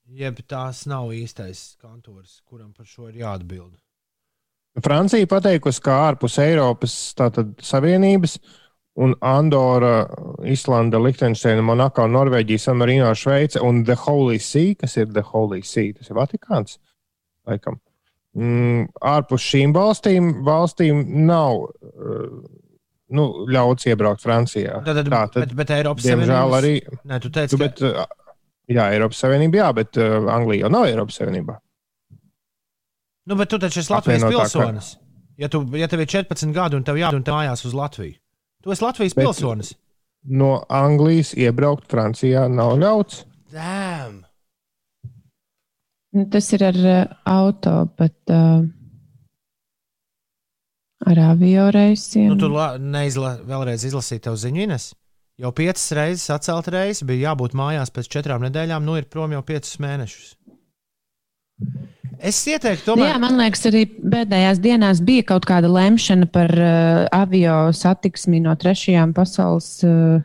jeb tās nav īstais kantors, kuram par šo ir jāatbild. Francija pateikusi, ka ārpus Eiropas tātad, Savienības un Andora, Islanda, Liechtensteina, Monako, Norvēģija, San Marino, Šveice un The Holy See, kas ir The Holy See, tas ir Vatikāns. Laikam. Mm, ārpus šīm valstīm, valstīm nav uh, nu, ļauts iebraukt Francijā. Tad, tad, Tā tad, bet, bet Eiropas diemžēl, arī. Nē, tu teici, Tu, ka... bet, uh, jā, Eiropas Savienība, jā, bet uh, Anglija jau nav Eiropas Savienībā. Nu, bet tu taču esi Latvijas Apvienotā pilsonis. Ja, tu, ja tev ir 14 gadi un tev jādod mājās uz Latviju, tu esi Latvijas Bet- pilsonis. No Anglijas iebraukt Francijā nav ļauts. Damn! Nu, Tas ir ar uh, auto, bet uh, ar avio reisiem. Nu, tu la- neizla, vēlreiz izlasīji tev ziņu, Ines. Jau piecas reizes atcelt reizi, bija jābūt mājās pēc četrām nedēļām, nu ir prom jau piecus mēnešus. Es ieteiktu, Nu, tomēr, Jā, man liekas, arī pēdējās dienās bija kaut kāda lemšana par uh, avio satiksmi no trešajām pasaules uh,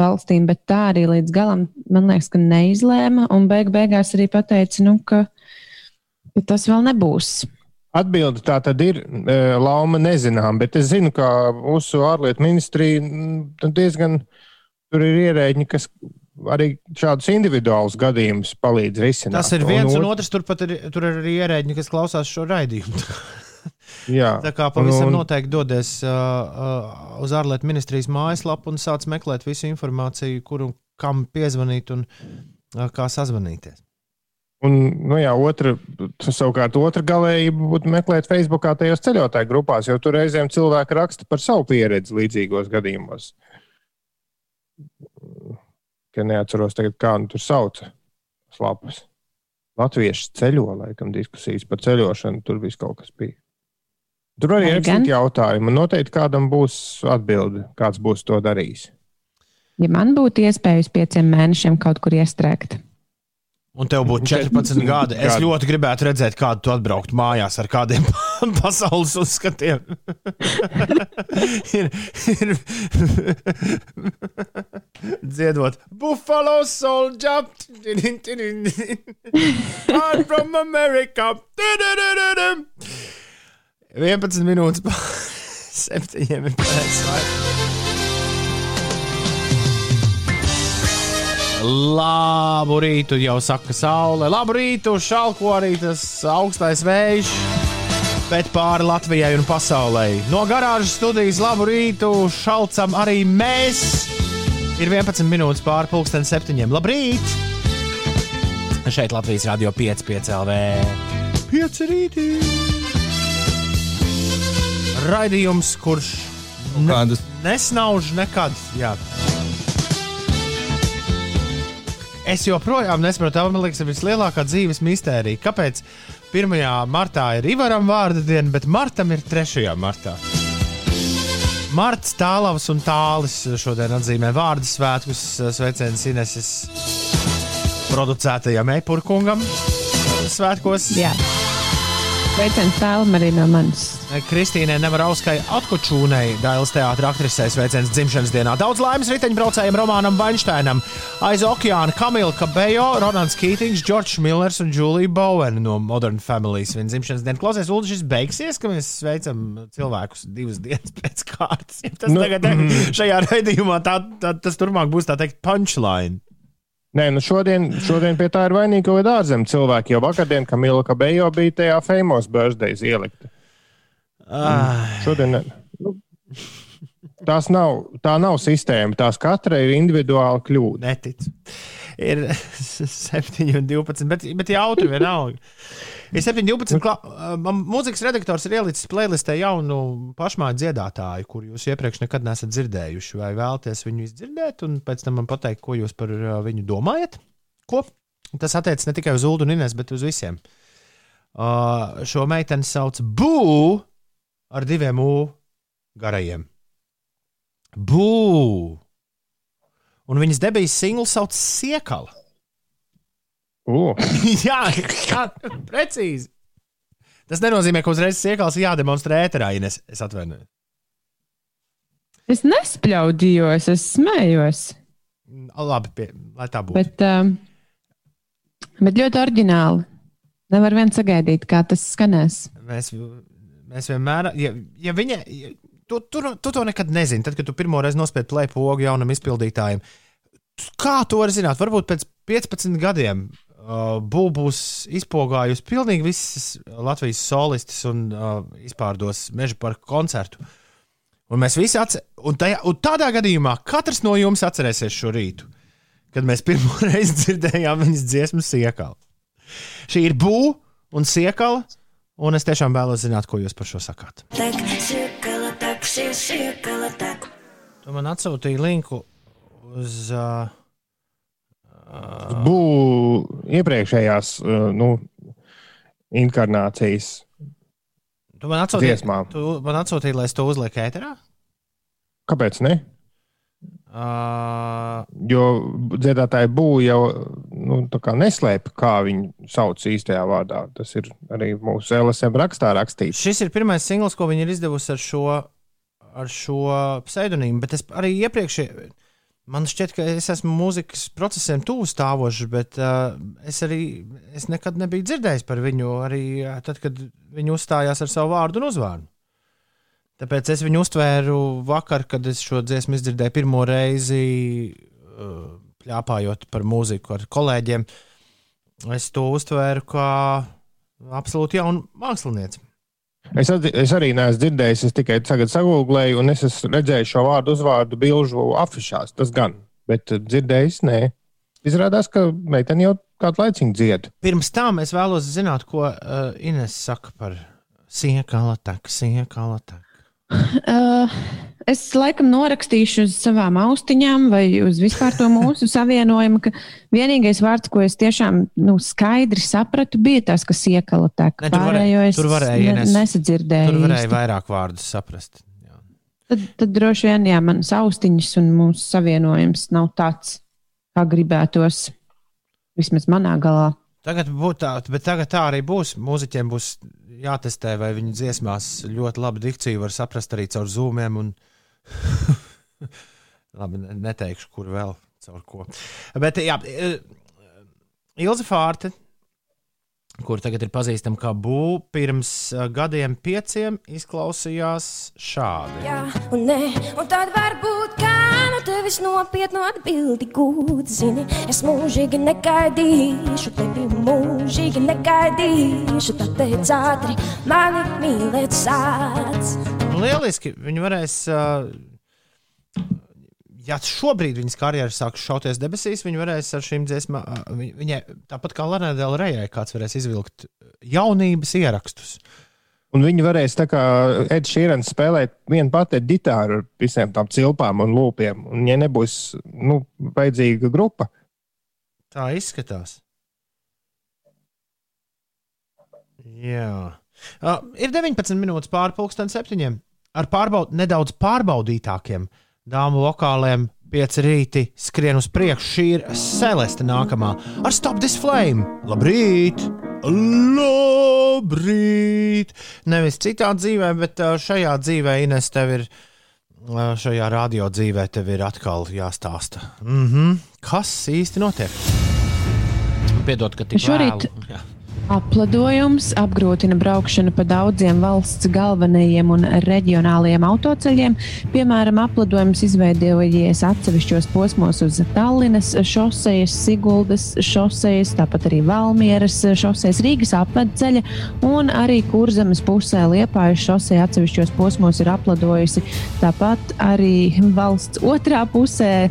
valstīm, bet tā arī līdz galam, man liekas, ka neizlēma. Un beig beigās arī pateica, nu, ka, ka tas vēl nebūs. Atbilde tā tad ir e, lauma nezinām, bet es zinu, ka mūsu ārlietu ministrija mm, diezgan tur ir ierēģi, kas arī šādus individuālus gadījumus palīdz risināt. tas ir viens un ot- otrs. Turpat ir, tur ir arī ierēģi, kas klausās šo raidījumu. Jā, Tā kā pavisam un- noteikti dodies uh, uh, uz ārlietu ministrijas mājaslapu un sāc meklēt visu informāciju, kur un kam piezvanīt un uh, kā sazvanīties. Un, nu jā, otra, savukārt, otra galējība būtu meklēt Facebookā tajos ceļotāju grupās, jo tur reizēm cilvēki raksta par savu pieredzi līdzīgos gadījumos. Ka neatceros tagad, kā nu tur sauc lapas. Latvieši ceļo, laikam, diskusijas par ceļošanu, tur viss kaut kas bija. Tur arī ir gan. jautājumi. un Noteikti kādam būs atbilde, kāds būs to darījis. Ja man būtu iespēja uz pieciem mēnešiem kaut kur iestrēgt, Un tev būtu 14 gadi. Es ļoti gribētu redzēt, kādu tu atbrauktu mājās ar kādiem pasaules uzskatiem. ir, ir dziedot, Buffalo Soldier, I'm from America. 11 minūtes pār 7 ir pareizais laiks. Labu rītu, jau saka saule. Labu rītu, šalko arī tas augstais vējš. Bet pāri Latvijai un pasaulē. No garāžas studijas labu rītu šalcam arī mēs. Ir 11 minūtes pāri pulksten septiņiem. Labrīt! Šeit Latvijas radio 5,5 LV. 5 rītī! Raidījums, kurš ne, nesnauž nekad. Jā. Es joprojām nesaprotu, tā man liekas, ir vislielākā dzīves mistērija. Kāpēc 1. martā ir Ivaram vārda diena, bet Martam ir 3. martā? Marts, Tālavs un Tālis šodien atzīmē vārdu svētkus. Sveiciens Ineses producētajam Eipurkungam svētkos. jā. Sveiciens tālam arī no manis. Kristīnai Nevarauskai Atkočūnai, Dailas teātris aktrisei sveiciens dzimšanas dienā. Daudz laimes riteņbraucējiem Romanam Vainšteinam, aiz okeāna Kamila Kabejo, Ronalds Kītings, Džordžs Millers un Julija Bowen no Modern Families. Viņa dzimšanas diena klausies, Ulu, šis beigsies, ka mēs sveicam cilvēkus divas dienas pēc kārtas. Ja tas Nu, tagad mm. šajā raidījumā tā, tā, tas turpmāk būs tā teikt punchline. Nē, nu šodien, šodien pie tā ir vainīga kaut kāda ārzemju cilvēka. Jau vakardien, kad Mila Kabejo bija tajā famous birthdays ielikta. Ah. Šodien ne. Nu, tās nav, tā nav sistēma. Tās katra ir individuāla kļūda. Neticu. Ir 7, 12, bet, bet jautri vienalga. Ir 7, 12. Kla... Mūzikas redaktors ir ielicis playlistē jaunu pašmāju dziedātāju, kuru jūs iepriekš nekad neesat dzirdējuši. Vai vēlaties viņu izdzirdēt, un pēc tam man pateikt, ko jūs par viņu domājat? Ko? Tas attiecas ne tikai uz Ulu un Inês, bet uz visiem. Uh, šo meiteni sauc Bū ar diviem U garajiem. Bū! Un viņas debijas singls sauc Siekala. Uh, jā, jā, precīzi. Tas nenozīmē, ka uzreiz siekals jādemonstrē ēterā, ja es, es atvainojos. Es nespļaudījos, es smējos. Labi, pie, lai tā būtu. Bet, um, bet ļoti oriģināli. Nevar vien sagaidīt, kā tas skanēs. Mēs, mēs vienmēr, ja, ja viņa, ja, tu, tu, tu to nekad nezini, tad, kad tu pirmo reizi nospied play pogu jaunam izpildītājam. Kā to var zināt? Varbūt pēc 15 gadiem Uh, Būs izpogājusi pilnīgi visas Latvijas solistas un uh, izpārdos meža par koncertu. Un mēs visi atceramies, un, tajā, un tādā gadījumā katrs no jums atcerēsies šo rītu, kad mēs pirmo reizi dzirdējām viņas dziesmu sēkalu. Šī ir būva un sēkala, un es tiešām vēlos zināt, ko jūs par šo sakāt. Tak, siekala, tak, siekala, tak. Tu man atsūtīji linku uz. Uh, Būs iepriekšējās uh, nu, inkarnācijas tu man atsūtīji, tu man atsūtīji, lai es to uzlieku ēterā? Kāpēc ne? Uh, Jo dziedātāji būja jau nu, neslēpj, kā viņu sauc īstajā vārdā. Tas ir arī mūsu LSM rakstā rakstīts. šis ir pirmais singls, ko viņi ir izdevusi ar šo, ar šo pseidonīmu, bet es arī iepriekš. Man šķiet, ka es esmu mūzikas procesiem tuvu stāvošs, bet uh, es arī es nekad nebiju dzirdējis par viņu, arī uh, tad, kad viņi uzstājās ar savu vārdu un uzvārdu. Tāpēc es viņu uztvēru vakar, kad es šo dziesmu izdzirdēju pirmo reizi, uh, plāpājot par mūziku ar kolēģiem. Es to uztvēru kā absolūti jaunu mākslinieci. Es, at, es arī neesmu dzirdējis, es tikai tagad sagūlēju, un es esmu redzējis šo vārdu uzvārdu bilžu afišās. Tas gan, bet eh, dzirdējis, nē. Izrādās, ka meitene jau kādu laiciņu dzied. Pirms tam es vēlos zināt, ko uh, Ines saka par siekala taku, siekala taku. Uh, es laikam norakstīšu uz savām austiņām vai uz vispār to mūsu savienojumu, ka vienīgais vārds, ko es tiešām nu, skaidri sapratu, bija tas, kas iekala tur varēja- Pārējo es tur varēja, ne, nesadzirdēju. Tur varēja īsti. vairāk vārdus saprast. Jā. Tad, tad droši vien, jā, manas austiņas un mūsu savienojums nav tāds, kā gribētos. Vismaz manā galā. Tagad, tā, bet tagad tā arī būs. Mūziķiem būs jātestē, vai viņu dziesmās ļoti labi dikciju var saprast arī caur zūmiem. Un... labi, ne- neteikšu, kur vēl caur ko. Bet, jā, eh, Ilza Fārte, kur tagad ir pazīstama kā būva, pirms eh, gadiem pieciem izklausījās šādi. Jā, un nē, un tad varbūt kā tevis nopietnu atbildi gūt. Zini, es mūžīgi negaidīšu, tevi mūžīgi negaidīšu. Teic ātri, mani mīlēt sāc. Lieliski. Viņi varēs. Uh, Ja šobrīd viņas karjeras sāks šauties debesīs, viņi varēs ar šīm dziesmām, uh, viņ- viņai tāpat kā Lanēdēla Rejai, kāds varēs izvilkt jaunības ierakstus. Un viņi varēs tā kā Edžers Šīrens spēlēt vienu pati ģitāru ar visiem tām cilpām un lūpiem. Un, ja nebūs nu, vajadzīga grupa, Tā izskatās. Jā. Uh, ir 19 minūtes pāri pusdienas septiņiem. Ar pārbaud, nedaudz pārbaudītākiem dāmu vokāliem, pieci rīti skrien uz priekšu. Šī ir Celeste nākamā ar Stop This Flame. Labrīt! Labrīt! Nevis citā dzīvē, bet uh, šajā dzīvē, Ines, tev ir. uh, Šajā radio dzīvē tev ir atkal jāstāsta. Mm -hmm. Kas īsti notiek? Piedod, ka tik Šorīt- vēlu. Jā. Apledojums apgrūtina braukšanu pa daudziem valsts galvenajiem un reģionālajiem autoceļiem. Piemēram, apledojums izveidojies atsevišķos posmos uz Tallinas šosejas, Siguldas šosejas, tāpat arī Valmieras šosejas, Rīgas apvedceļa un arī Kurzemes pusē Liepājas šoseja atsevišķos posmos ir apledojusi. Tāpat arī valsts otrā pusē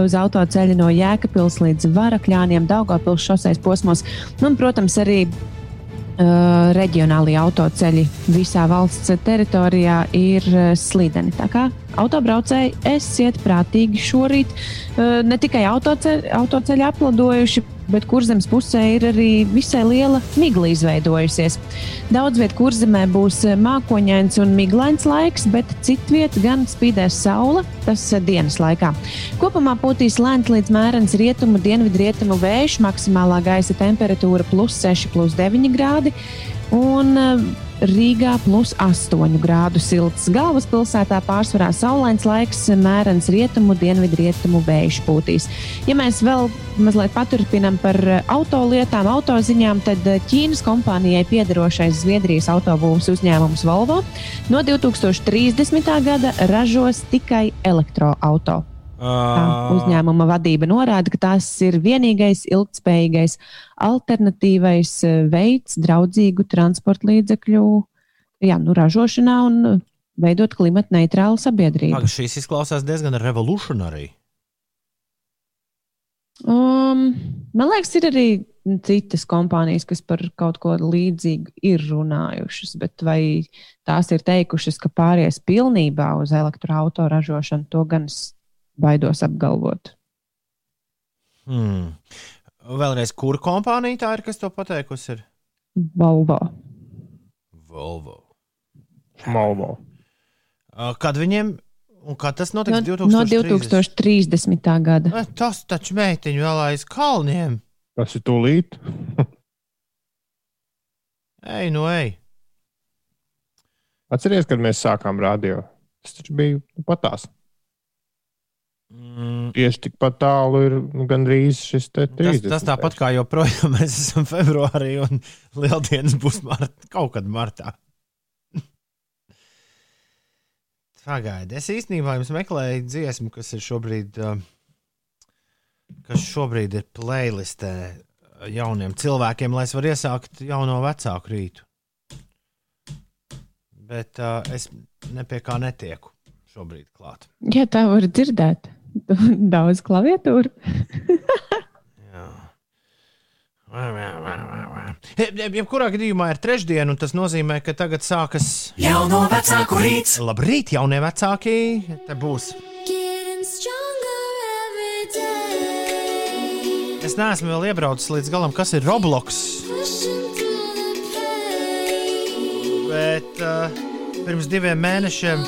uz autoceļa no Jēkabpils līdz Varakļāniem, Daugavpils šosejas posmos. Un, protams, arī reģionālie autoceļi visā valsts teritorijā ir uh, slideni. Tā kā autobraucēji esiet prātīgi šorīt. Uh, ne tikai autoceļi, autoceļi apladojuši, bet kurzemes pusē ir arī visai liela migla izveidojusies. Daudz vietā kurzemē būs uh, mākoņains un miglains laiks, bet citviet gan spīdēs saule, tas uh, dienas laikā. Kopumā pūtīs lēns līdz mērens rietumu, dienvidu rietumu vējš, maksimālā gaisa temperatūra plus 6, plus 9 grādi. Un Rīgā plus 8 grādu silts. Galvaspilsētā pārsvarā saulains laiks, mērens rietumu, dienvidu rietumu vējš pūtīs. Ja mēs vēl mazliet paturpinām par autolietām, autoziņām, tad Ķīnas kompānijai piedarošais Zviedrijas autobūvas uzņēmums Volvo no 2030. gada ražos tikai elektroautorātu. Tā uzņēmuma vadība norāda, ka tas ir vienīgais ilgspējīgais alternatīvais eh, veids draudzīgu transporta līdzekļu jā, nu, ražošanā un veidot klimata neitrālu sabiedrību. Pag, šīs izklausās diezgan revolucionārī. Um, man liekas, ir arī citas kompānijas, kas par kaut ko līdzīgu ir runājušas, bet vai tās ir teikušas, ka pāries pilnībā uz elektroautoražošanu, to gan es baidos apgalvot. Hmm. Vēlreiz, kura kompānija tā ir, kas to pateikusi? Ir? Volvo. Volvo. Malvo. Uh, Kad viņiem, un kad tas No, notiks? no 2030? 2030. gada. Tas taču meitiņu vēl aiz kalniem. Tas ir tūlīt. Ej, nu ej. Atcerieties, kad mēs sākām radio. Tas taču bija nu, patās. Mm, Tieši tikpat tālu ir nu, gandrīz šis te tas, 30. tas tāpat kā joprojām mēs esam februārī un lieldienas būs mart, kaut kad martā. Pagaidiet, es īstenībā jums meklēju dziesmu, kas ir šobrīd, uh, kas šobrīd ir playlistē jauniem cilvēkiem, lai es varētu iesākt jauno vecāku rītu. Bet uh, es ne pie kā netieku šobrīd klāt. Jā, tā var dzirdēt. Daudz klaviatūru. Jā. Jebkurā gadījumā ir trešdiena, un tas nozīmē, ka tagad sākas Jauno vecāku rīts. Labrīt, jaunie vecāki! Te būs. Es neesmu vēl iebraucis līdz galam, kas ir Roblox. Bet uh, pirms diviem mēnešiem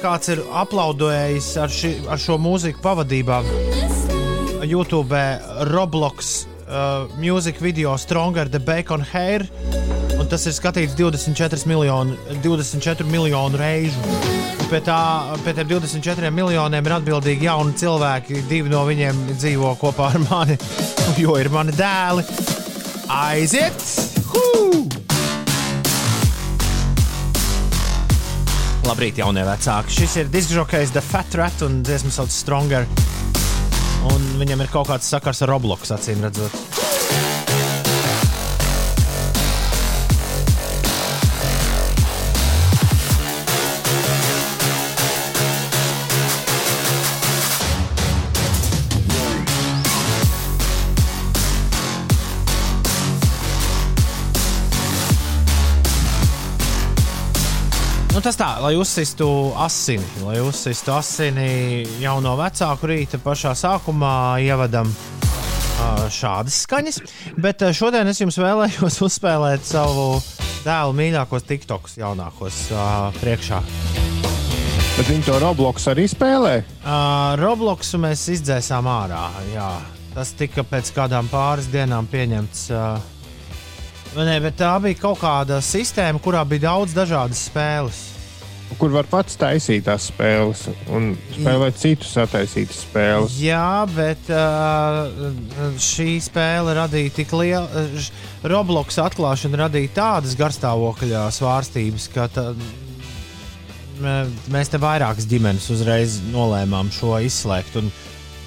kāds ir aplaudējis ar, ši, ar šo mūziku pavadībā YouTube Roblox uh, mūziku video Stronger the Bacon Hair. Un tas ir skatīts 24 miljonu, 24 miljonu reižu. Pie, tā, pie tiem 24 miljoniem ir atbildīgi jauni cilvēki. Divi no viņiem dzīvo kopā ar mani, jo ir mani dēli. Aiziet! Hū! Labrīt, jaunie vecāki. Šis ir diskžokejs The Fat Rat un dziesmas sauc Stronger. Un viņam ir kaut kāds sakars ar Roblox, acīm redzot. Nu, tas tā, lai uzsistu asini, lai uzsistu asini jauno vecāku rīta pašā sākumā ievadam šādas skaņas. Bet šodien es jums vēlējos uzspēlēt savu dēlu mīļākos TikToks jaunākos priekšā. Bet viņi to Roblox arī spēlē. Uh, Robloxu mēs izdzēsām ārā. Jā. Tas tika pēc kādām pāris dienām pieņemts. Uh, nē, bet tā bija kaut kāda sistēma, kurā bija daudz dažādas spēles. Kur var pats taisīt tās spēles un spēlēt citus attaisītas spēles. Jā, bet uh, šī spēle radīja tik lielu. Roblox atklāšana radīja tādas garstāvokļa svārstības, ka tā, mē- mēs te vairākas ģimenes uzreiz nolēmām šo izslēgt. Un,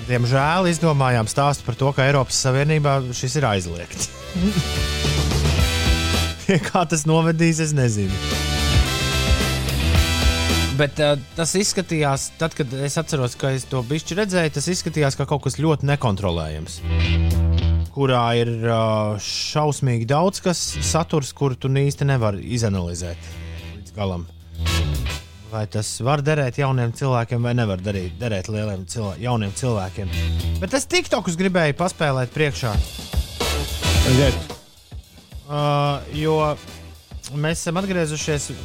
diemžēl izdomājām stāstu par to, ka Eiropas Savienībā šis ir aizliegts. Pie Kā tas novedīs, es nezinu. Bet uh, tas izskatījās, tad, kad es atceros, ka es to bišķi redzēju, tas izskatījās kā kaut kas ļoti nekontrolējams. Kurā ir uh, šausmīgi daudz kas saturs, kuru tu īsti nevari izanalizēt līdz galam. Vai tas var derēt jauniem cilvēkiem, vai nevar darīt, derēt lieliem cilvē jauniem cilvēkiem. Bet es TikTokus gribēju paspēlēt priekšā. Aiziet. Uh, jo mēs esam atgriezušies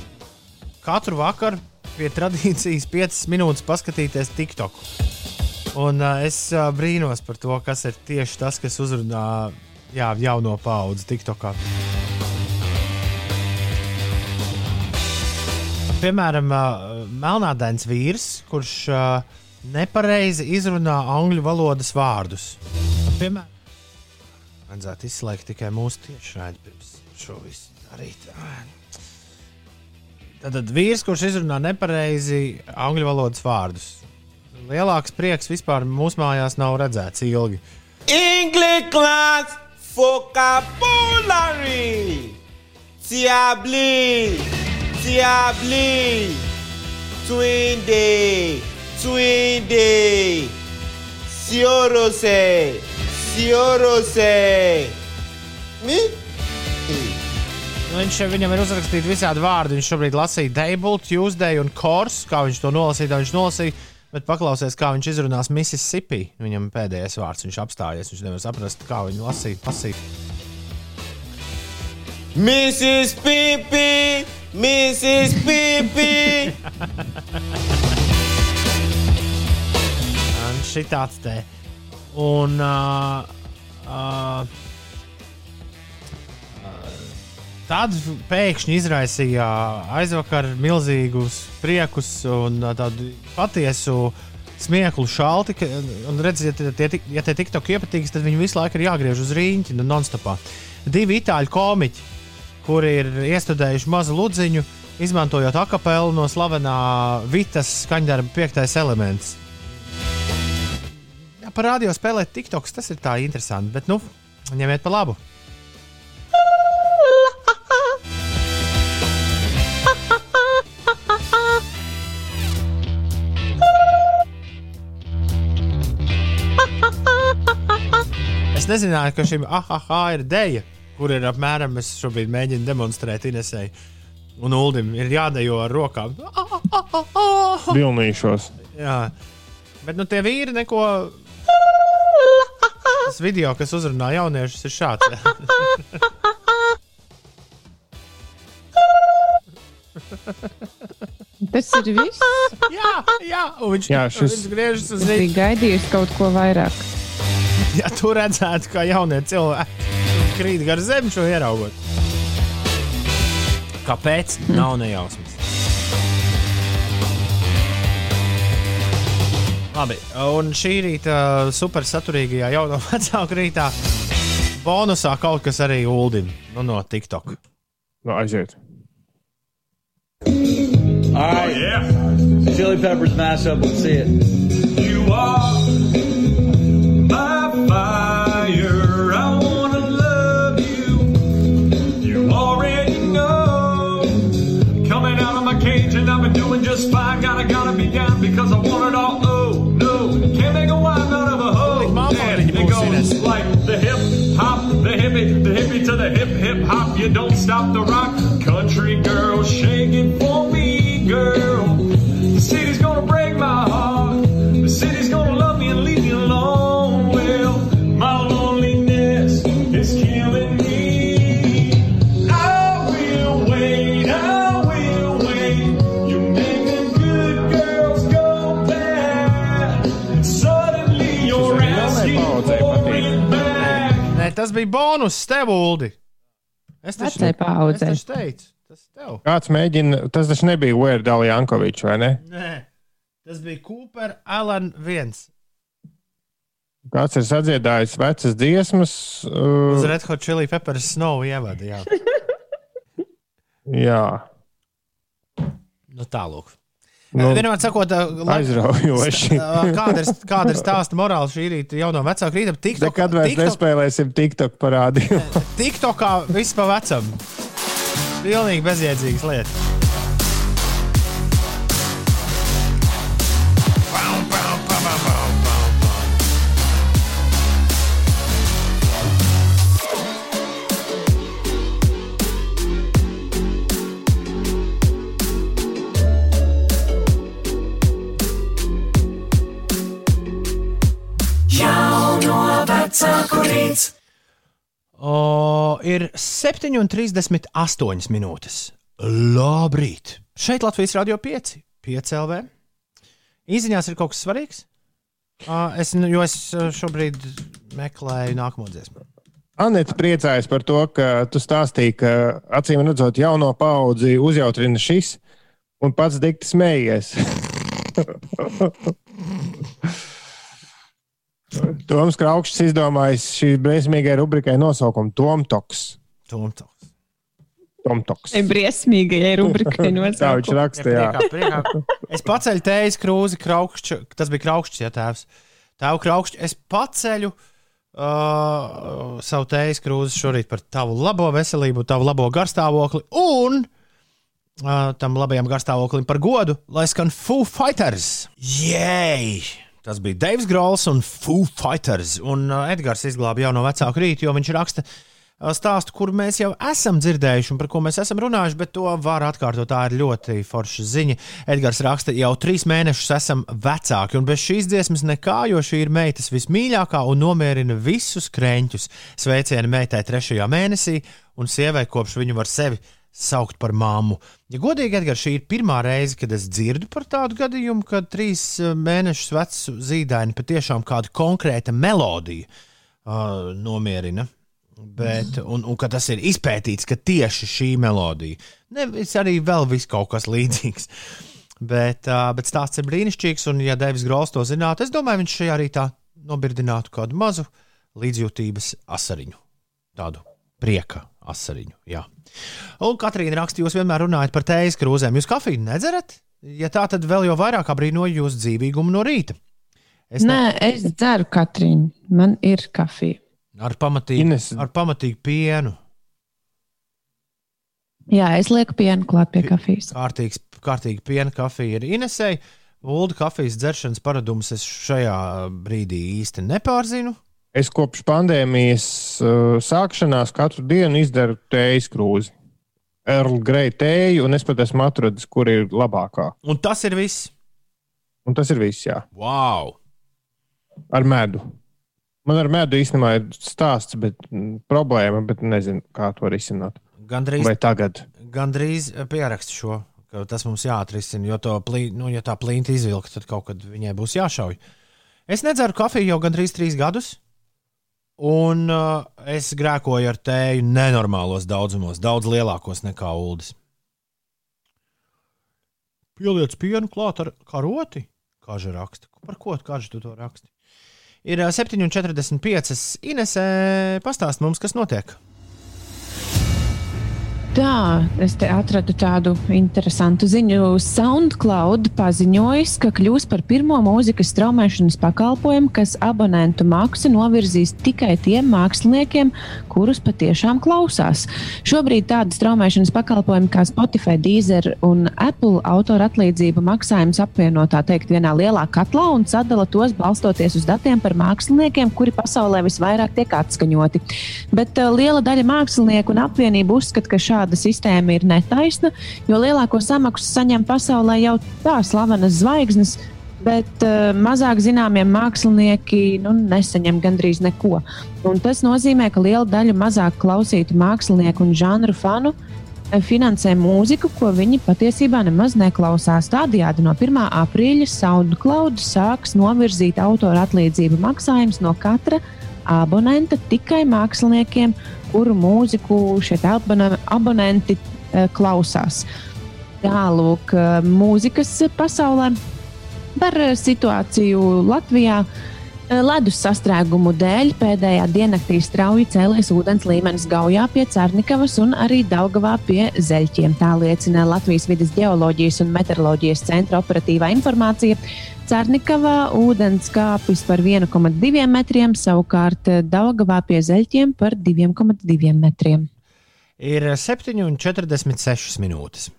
katru vakaru pie tradīcijas 5 minūtes paskatīties TikTok. Un uh, es uh, brīnos par to, kas ir tieši tas, kas uzrunā jā, jauno paudzi TikTokā. Piemēram, uh, melnādains vīrs, kurš uh, nepareizi izrunā angļu valodas vārdus. Piemēram, vajadzētu izslēgt tikai mūsu tiešraidi pirms šo visu darīt. Tad vīrs, kurš izrunā nepareizi angļu valodas vārdus. Lielāks prieks vispār mūsu mājās nav redzēts ilgi. English class vocabulary. Diabli, diabli, Twindy, Twindy, Siorose, Siorose. Mi? Nu, viņš viņam ir uzrakstīts visādi vārdi. Viņš šobrīd lasīja Dable, Tuesday un Kors. Kā viņš to nolasīja, viņš nolasīja. Bet paklausies, kā viņš izrunās Mississippi. Viņam pēdējais vārds, viņš apstājies. Viņš nevar saprast, kā viņu lasīt. Pasīt. Mrs. Pippi. Un šī tāds te. Un. Uh, uh, Tad pēkšņi izraisīja aizvakar milzīgus priekus un ā, tādu patiesu smieklu šalti. ka- Un redziet, ja tie, tik- ja tie tiktok iepatīgs, tad viņi visu laiku ir jāgriež uz rīņķi, nu, nonstopā. Divi itāļu komiķi, kuri ir iestudējuši mazu ludziņu, izmantojot akapelu no slavenā Vitas skaņdarba piektais elements. Jā, par radio spēlēt TikToks, tas ir tā interesanti, bet nu, ņemiet pa labu. Es nezināju, ka šim AHA ir dēļa, kur ir apmēram es šobrīd mēģinu demonstrēt Inesai. Un Uldim ir jādejo ar rokām. Vilnīšos. Jā, bet nu tie vīri neko. Tas video, kas uzrunā jauniešus, ir šāds. Tas ir viss. jā, jā, un viņš, Jā, šis- viņš griežas uz Es biju rīta. gaidījusi kaut ko vairāk. Ja tu redzētu, kā jaunie cilvēki krīt gar zemi šo ieraugot. Kāpēc? Nav nejausmas. Labi, un šī rīta super saturīgajā jauno vecāku rītā bonusā kaut kas arī ULDIM nu, no TikTok. Nu, aiziet. All right. yeah. Chili peppers mashup. Let's see it. You are to love you. You already know. Coming out of my cage, and I've been doing just fine. Gotta gotta be down because I want it all. Oh no. Can't make a wife out of a hoe. They go display. the hip hop, the hippie, the hippie to the hip hip hop. You don't stop the rock. Country girl, shake it for me, girl. The city's gonna break my heart. The city's bija bonus tev, Uldi. Es taču, paaudzei. es taču teicu, tas tev. Kāds mēģina, tas taču nebija Weird Al Jankovičs, vai ne? Nē, tas bija Cooper Allen 1. Kāds ir sadziedājis vecas dziesmas? Uz Uh, Red Hot Chili Peppers Snow ievada. Jā, jā, nu tālāk. Nu, Vienmēr sakot, aizraujoši. kāda ir, kāda ir stāsta morāla šī rīta jauno vecāku rīta? TikTok, Nekad vairs TikTok, nespēlēsim TikTok parādījumu. TikTokā viss pa vecam. Pilnīgi bezjēdzīgas lietas. Rīts. O, ir 7,38 minūtes. Labrīt! Šeit Latvijas Rādio 5, 5 LV. Īziņās ir kaut kas svarīgs. Ā, Es, jo es šobrīd meklēju nākamo dziesmu. Anita priecājas par to, ka tu stāstīji, ka acīm redzot, jauno paudzi uzjautrina šis, un pats dikti smējies. Toms Kraukšs izdomājis šī briesmīgai rubrikai nosaukumu Tomtoks. Tomtoks. Tomtoks. Briesmīgajai rubrikai Tā viņš raksta, jā. Priekā, priekā. Es paceļu tējas krūzi, kraukšķi, tas bija kraukšķis, ja tēvs. Tēvu kraukšķi, es paceļu uh, savu tējas krūzi šorīt par tavu labo veselību, tavu labo garstāvokli un uh, tam labajam garstāvoklim par godu, lai skan Foo Fighters. Jēj! Tas bija Deivs Grols un Foo Fighters. Un uh, Edgars izglāba jau no vecāku rīta, jo viņš raksta uh, stāstu, kur mēs jau esam dzirdējuši un par ko mēs esam runājuši, bet to var atkārtot. Tā ir ļoti forša ziņa. Edgars raksta, jau trīs mēnešus esam vecāki, un bez šīs dziesmas nekā, jo šī ir meitas vismīļākā un nomierina visus krēņķus. Sveicieni meitai trešajā mēnesī, un sievai kopš viņu var sevi saukt par māmu. Ja godīgi, Edgars, šī ir pirmā reize, kad es dzirdu par tādu gadījumu, kad trīs eh, mēnešus vecu zīdaini patiešām kāda konkrēta melodija uh, nomierina. Bet, un, un ka tas ir izpētīts, ka tieši šī melodija. Nevis arī vēl kaut kas līdzīgs. Bet, uh, bet stāsts ir brīnišķīgs, un, ja Deivs Grols to zinātu, es domāju, viņš šajā rītā nobirdinātu kādu mazu līdzjūtības asariņu. Tādu prieka asariņu. Jā. Un Katrīna raksta, jūs vienmēr runājat par tējas krūzēm. Jūs kafiju nedzerat? Ja tā, tad vēl jau vairāk abrīnoju jūsu dzīvīgumu no rīta. Es Nē, ne... es dzeru Katrīnu. Man ir kafija. Ar pamatīgu, Ines... ar pamatīgu pienu. Jā, es lieku pienu klāt pie kafijas. Kārtīgs, kārtīgi piena kafija ir Inesei. Ulu kafijas dzeršanas paradumus es šajā brīdī īsti nepārzinu. Es kopš pandēmijas uh, sākšanās katru dienu izdaru tējas krūzi. Earl Grey tēju, un es pat esmu atradis, kur ir labākā. Un tas ir viss. Un tas ir viss, jā. Wow! Ar medu. Man ar medu īstenībā ir stāsts, bet m, problēma, bet nezinu, kā to risināt. Gandrīz, Vai tagad? gandrīz pierakstu šo, ka tas mums jāatrisina, jo to plī, nu, ja tā plīnta izvilkt, tad kaut kad viņai būs jāšauj. Es nedzeru kafiju jau gandrīz trīs gadus. Un uh, es grēkoju ar tēju nenormālos daudzumos, daudz lielākos nekā ULDS. Pieliec pienu klāt ar karoti, kā ža raksta. Par ko kā ža tu to raksti? Ir uh, 7,45. Inesē, pastāst mums, kas notiek. Tā, es te atradu tādu interesantu ziņu. SoundCloud paziņojis, ka kļūs par pirmo mūzikas straumēšanas pakalpojumu, kas abonentu maksu novirzīs tikai tiem māksliniekiem, kurus patiešām klausās. Šobrīd tādu straumēšanas pakalpojumu kā Spotify, Deezer un Apple autora atlīdzību maksājums apvieno tā teikt vienā lielā katlā un sadala tos balstoties uz datiem par māksliniekiem, kuri pasaulē visvairāk tiek atskaņoti. Bet uh, liela daļa mākslinieku un apvienību uzskata, ka šāda sistēma ir netaisna, jo lielāko samaksu saņem pasaulē jau tā slavenas zvaigznes, bet uh, mazāk zināmie mākslinieki nu, nesaņem gandrīz neko. Un tas nozīmē, ka liela daļa mazāk klausītu mākslinieku un žanru fanu eh, finansē mūziku, ko viņi patiesībā nemaz neklausās. Tādējādi no 1. aprīļa SoundCloud sāks novirzīt autora atlīdzību maksājumus no katra abonenta tikai māksliniekiem, kuru mūziku šie abone, abonenti uh, klausās. Tālāk, uh, mūzikas pasaulē par uh, situāciju Latvijā. Ledus sastrēgumu dēļ pēdējā diennaktī strauji cēlies ūdens līmenis Gaujā pie Cārnikavas un arī Daugavā pie Zeļķiem. Tā liecina Latvijas vidas geoloģijas un meteoroloģijas centra operatīvā informācija. Cārnikavā ūdens kāpis par 1,2 metriem, savukārt Daugavā pie Zeļķiem par 2,2 metriem. Ir 7,46 minūtes.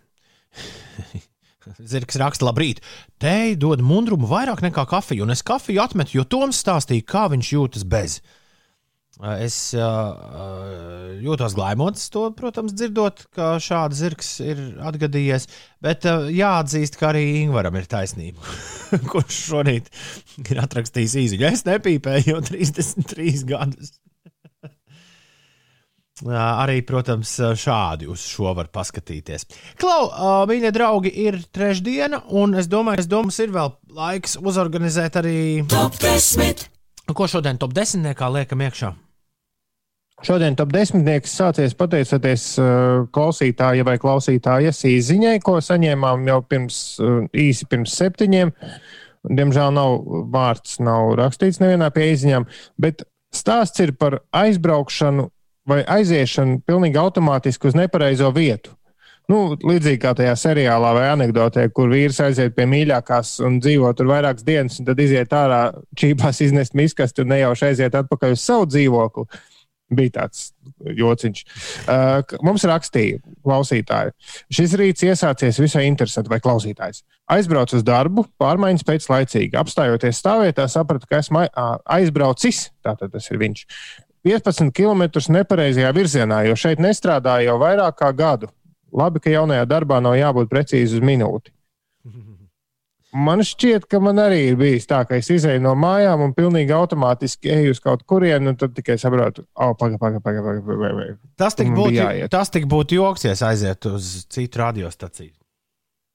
Zirgs raksta, labrīt. Tēja dod mundrumu vairāk nekā kafiju, un es kafiju atmetu, jo Toms stāstīja, kā viņš jūtas bez. Es uh, jūtos glaimots, to, protams, dzirdot, ka šāds zirgs ir atgadījies. Bet uh, jāatzīst, ka arī Ingūram ir taisnība. Kurš šorīt ir atrakstījis īziņu? Es nepīpēju jau 33 gadus. Arī, protams, šādi uz šo var paskatīties. Klau, mīļie draugi, ir trešdiena, un es domāju, ka mums ir vēl laiks uzorganizēt arī top 10. Ko šodien top 10. liekam iekšā? Šodien top 10. sācies pateicoties uh, klausītāja vai klausītājas īziņai, ko saņēmām jau pirms, uh, īsi pirms septiņiem. Diemžēl nav vārds, nav rakstīts nevienā pie īziņām, bet stāsts ir par aizbraukšanu vai aiziešanu pilnīgi automātiski uz nepareizo vietu. Nu, līdzīgi kā tajā seriālā vai anekdotē, kur vīrs aiziet pie mīļākās un dzīvo tur vairākas dienas, un tad iziet ārā, čīpās iznest miskastu un nejauši aiziet atpakaļ uz savu dzīvokli. Bija tāds jociņš. Uh, mums rakstīja klausītāji. Šis rīts iesācies visai interesanti, vai klausītājs. Aizbraucu uz darbu, pārmaiņas pēc laicīgi. Apstājoties stāvvietā, sapratu, ka esmu aizbraucis. Tātad tas ir viņš. 15 km nepareizajā virzienā, jo šeit nestrādāju jau vairāk kā gadu. Labi, ka jaunajā darbā nav jābūt precīzi uz minūti. Man šķiet, ka man arī ir bijis tā, ka es izēju no mājām un pilnīgi automātiski eju uz kaut kurienu, un tad tikai saprotu, oh, pagaidi, pagaidi, pagaidi. Paga, paga, paga. Tas tik būtu, jāiet. tas tik būtu joks, ja es aizietu uz citu radiostaciju.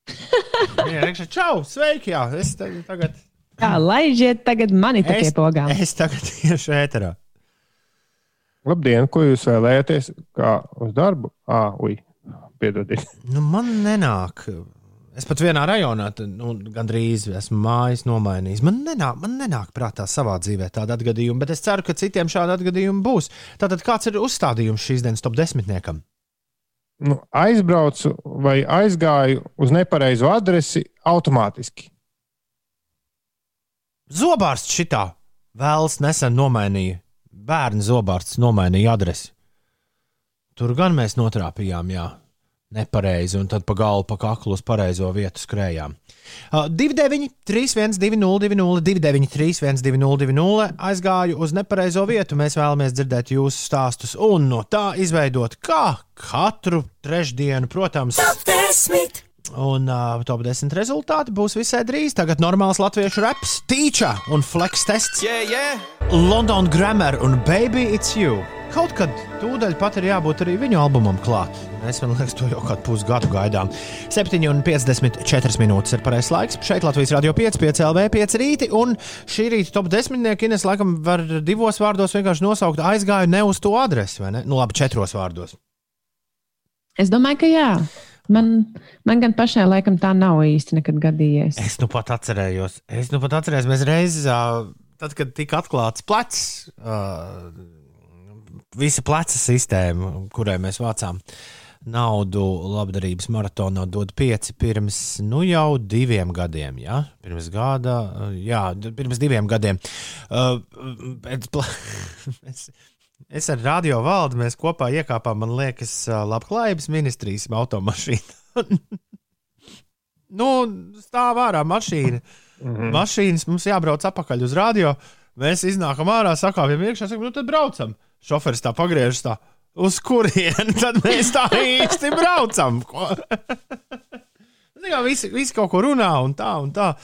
Jā, rekšu, čau, sveiki! Jā, es tagad, Tā, laižiet tagad mani te pie es, pogām. es tagad iešu ēterā. Labdien, ko jūs vēlējaties? Kā uz darbu? Ah, ui, piedodiet. Nu, man nenāk. Es pat vienā rajonā nu, gandrīz esmu mājas nomainījis. Man nenāk, man nenāk prātā savā dzīvē tāda atgadījuma, bet es ceru, ka citiem šāda atgadījuma būs. Tātad kāds ir uzstādījums šīs dienas top desmitniekam? Nu, aizbraucu vai aizgāju uz nepareizo adresi automātiski. Zobārsts šitā vēls nesen nomainīja. Bērnu zobārsts nomainīja adresi. Tur gan mēs notrāpījām, jā, nepareizi, un tad pa galvu, pa kaklu uz pareizo vietu skrējām. Uh, 29, 31, 20, 29, 31, 20, aizgāju uz nepareizo vietu. Mēs vēlamies dzirdēt jūsu stāstus un no tā izveidot, kā katru trešdienu, protams, Top 10. Un uh, top 10 rezultāti būs visai drīz. Tagad normāls latviešu raps, tīča un flex tests. Yeah, yeah. London Grammar un Baby It's You. Kaut kad tūdaļ pat ir jābūt arī viņu albumam klāt. Mēs liekas, to jau kādu pusgadu gaidām. 7,54 minūtes ir pareizais laiks. Šeit Latvijas radio 5, 5 LV, 5 rīti. Un šī rīta top 10. Ines laikam var divos vārdos vienkārši nosaukt aizgāju ne uz to adresi, vai ne? Nu labi, četros vārdos. Es domāju, ka jā. Man, man gan pašai laikam tā nav īsti nekad gadījies. Es nu pat atcerējos, es nu pat atcerējos, mēs reizē, uh, tad, kad tika atklāts plecs, visa pleca sistēma, kurai mēs vācām naudu labdarības maratonā, dod pieci pirms nu, jau diviem gadiem. Ja? Pirms gada, jā, pirms diviem gadiem. Uh, pēc es, ar radio valdi mēs kopā iekāpām, man liekas, labklājības ministrijas automašīnā. nu, stāv ārā mašīna. Mm -hmm. Mašīnas mums jābrauc atpakaļ uz radio. Mēs iznākam ārā, sakām, iekšā, sakām, nu tad braucam. Šoferis tā pagriežas tā. Uz kurieni tad mēs tā īsti braucam? Jā, visi, visi kaut ko runā un tā un tā.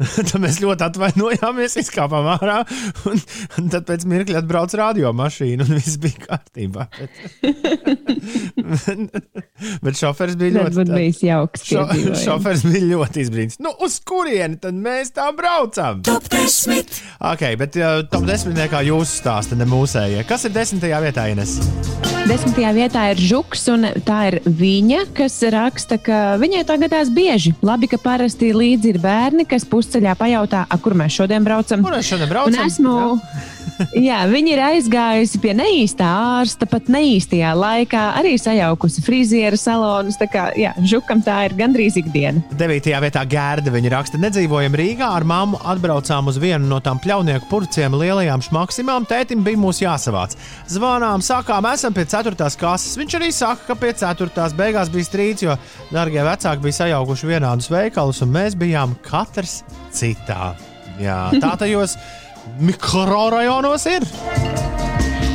tad mēs ļoti atvainojāmies, izkāpām ārā. Un, un tad pēc mirkļa atbrauc radiomašīna un viss bija kārtībā. Bet, bet šoferis bija Tas ļoti. būtu bijis jauks. Šo, šoferis bija ļoti izbrīns. Nu, uz kurieni tad mēs tā braucam? Top 10. Ok, bet uh, top desmitniekā jūsu stāsta, ne mūsējie. Kas ir desmitajā vietā, Ines? Desmitajā vietā ir žuks, un tā ir viņa, kas raksta, ka viņai tā gadās bieži. Labi, ka parasti līdzi ir bērni, kas pusceļā pajautā, "A, kur mēs šodien braucam. Kur mēs šodien braucam? Un esmu, jā, viņa ir aizgājusi pie neīstā ārsta, pat neīstajā laikā, arī sajaukusi frizieru salonus. Tā kā jā, žukam tā ir gandrīz ikdiena. Devītajā vietā Gērda. Viņa raksta, nedzīvojam Rīgā, ar mammu atbraucām uz vienu no tām pļaunieku purciem lielajām šmaksimām. Tētim bija mūs jāsavāc. Zvanām, sākām, esam pie 4. kases. Viņš arī saka, ka pie 4. beigās bija strīds, jo darbie vecāki bija sajaukuši vienādus veikalus, un mēs bijām katrs citā. Jā, tā tajos mikrorajonos ir.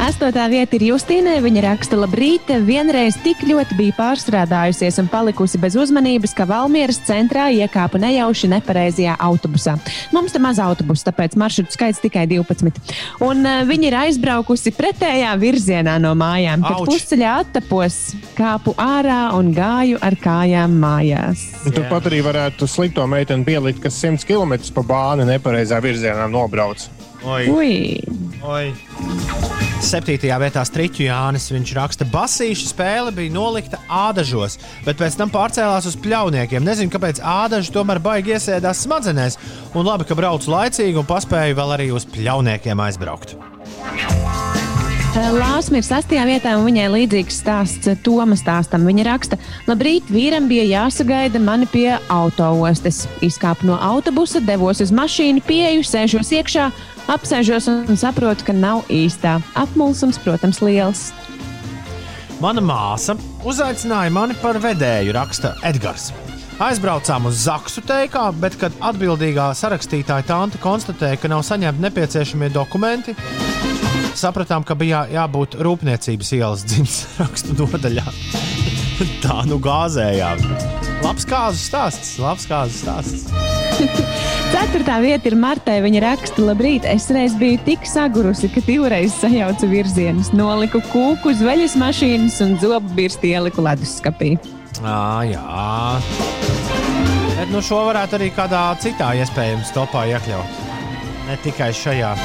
Astotā vieta ir Justīnai. Viņa raksta, labrīt, vienreiz tik ļoti bija pārstrādājusies un palikusi bez uzmanības, ka Valmieras centrā iekāpa nejauši nepareizajā autobusā. Mums te maz autobusu, tāpēc maršrutu skaits tikai 12. Un uh, viņa ir aizbraukusi pretējā virzienā no mājām. Kad Auč. pusceļā attapos, kāpu ārā un gāju ar kājām mājās. Un Turpat arī varētu slikto meiteni pielikt, kas 100 km pa bāni nepareizā virzienā nobrauc. Oi. Ui! Oi. Septītajā vietā strīķu Jānis. Viņš raksta, ka basīša spēle bija nolikta ādažos, bet pēc tam pārcēlās uz pļauniekiem. Nezinu, kāpēc ādaži tomēr baigi iesēdās smadzenēs. Un labi, ka braucu laicīgi un paspēju vēl arī uz pļauniekiem aizbraukt. Lāsma ir sastajā vietā, un viņai līdzīgs stāsts Tomas stāstam. Viņa raksta, labrīt, vīram bija jāsagaida mani pie autoostes. Izkāpu no autobusa, devos uz mašīnu, pieeju, sēžos iekšā Apsēžos un saprotu, ka nav īstā. Apmulsums, protams, liels. Mana māsa uzaicināja mani par vedēju, raksta Edgars. Aizbraucām uz Zaksu teikā, bet, kad atbildīgā sarakstītāja tante konstatēja, ka nav saņemti nepieciešamie dokumenti, sapratām, ka bija jā- jābūt Rūpniecības ielas dzimšanas rakstu nodaļā. Tā nu gāzējām. Labs kāzu stāsts, labs kāzu stāsts. Ceturtā vieta ir Martai. Viņa raksta, labrīt, es reiz biju tik sagurusi, ka divreiz sajaucu virzienus. Noliku kūku uz veļas mašīnas un zobu birsti ieliku leduskapī. À, jā, bet nu šo varētu arī kādā citā iespējams topā iekļaut. Ne tikai šajā.